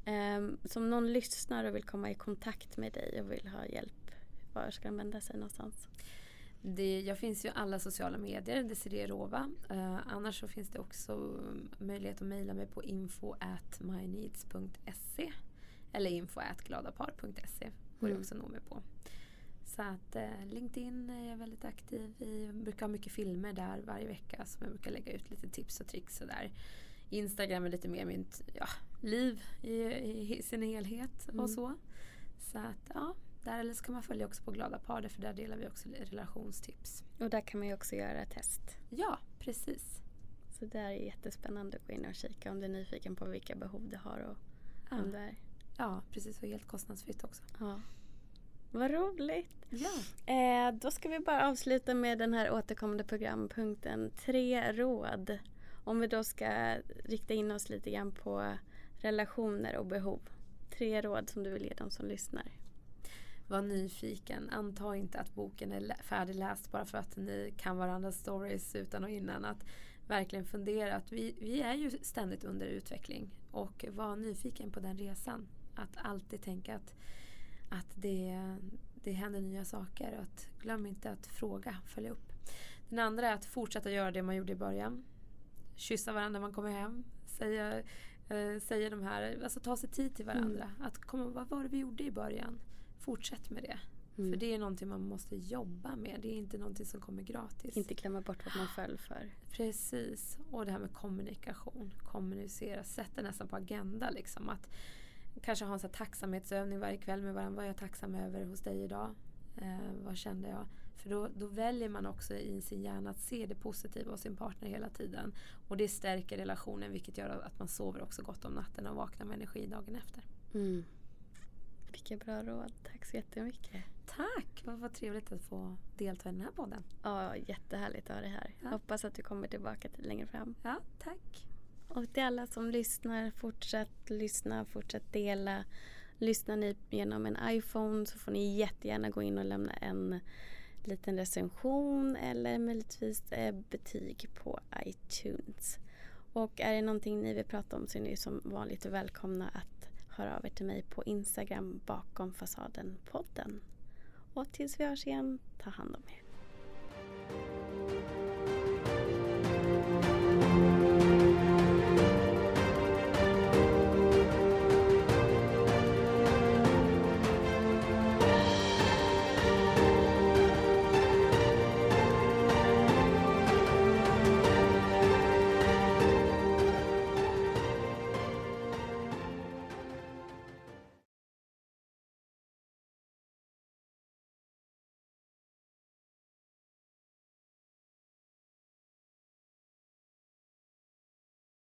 Ehm, som någon lyssnar och vill komma i kontakt med dig och vill ha hjälp, var ska de vända sig någonstans? Det, jag finns ju alla sociala medier, Desiree Rova. Eh, annars så finns det också möjlighet att mejla mig på info at myneeds.se eller info at gladapar.se går Mm. också att nå mig på. Så att eh, LinkedIn är jag väldigt aktiv i. Jag brukar ha mycket filmer där varje vecka som jag brukar lägga ut lite tips och tricks och där. Instagram är lite mer mitt ja, liv i, i sin helhet Mm. och så. Så att ja, där eller så kan man följa också på Glada Par för där delar vi också relationstips. Och där kan man ju också göra test. Ja, precis. Så det är jättespännande att gå in och kika om du är nyfiken på vilka behov du har och Ja, vem du är. ja precis. Och helt kostnadsfritt också. Ja. Vad roligt! Ja. Eh, då ska vi bara avsluta med den här återkommande programpunkten Tre råd. Om vi då ska rikta in oss lite grann på relationer och behov. Tre råd som du vill ge dem som lyssnar. Var nyfiken. Anta inte att boken är färdigläst bara för att ni kan varandras stories utan och innan. Att verkligen fundera att vi, vi är ju ständigt under utveckling. Och var nyfiken på den resan. Att alltid tänka att, att det, det händer nya saker. Och att glöm inte att fråga, följa upp. Den andra är att fortsätta göra det man gjorde i början. Kyssa varandra när man kommer hem. Säga, eh, säga de här, alltså ta sig tid till varandra. Att komma, vad var det vi gjorde i början? Fortsätt med det. Mm. För det är någonting man måste jobba med. Det är inte någonting som kommer gratis. Inte glömma bort vad man föll för. Precis. Och det här med kommunikation. Kommunicera. Sätt det nästan på agenda. Liksom. Att kanske ha en här tacksamhetsövning varje kväll med varandra. Vad är jag tacksam över hos dig idag? Eh, vad kände jag? För då, då väljer man också i sin hjärna att se det positiva hos sin partner hela tiden. Och det stärker relationen vilket gör att man sover också gott om natten och vaknar med energi dagen efter. Mm. Vilka bra råd. Tack så jättemycket. tack! Vad, vad trevligt att få delta i den här podden. Ja, jättehärligt att ha dig här. Ja. Hoppas att du kommer tillbaka till längre fram. Ja, tack. Och till alla som lyssnar, fortsätt lyssna, fortsätt dela. Lyssnar ni genom en iPhone så får ni jättegärna gå in och lämna en liten recension eller möjligtvis eh, betyg på iTunes. Och är det någonting ni vill prata om så är ni som vanligt välkomna att höra av er till mig på Instagram bakom fasaden podden. Och tills vi hörs igen, ta hand om er.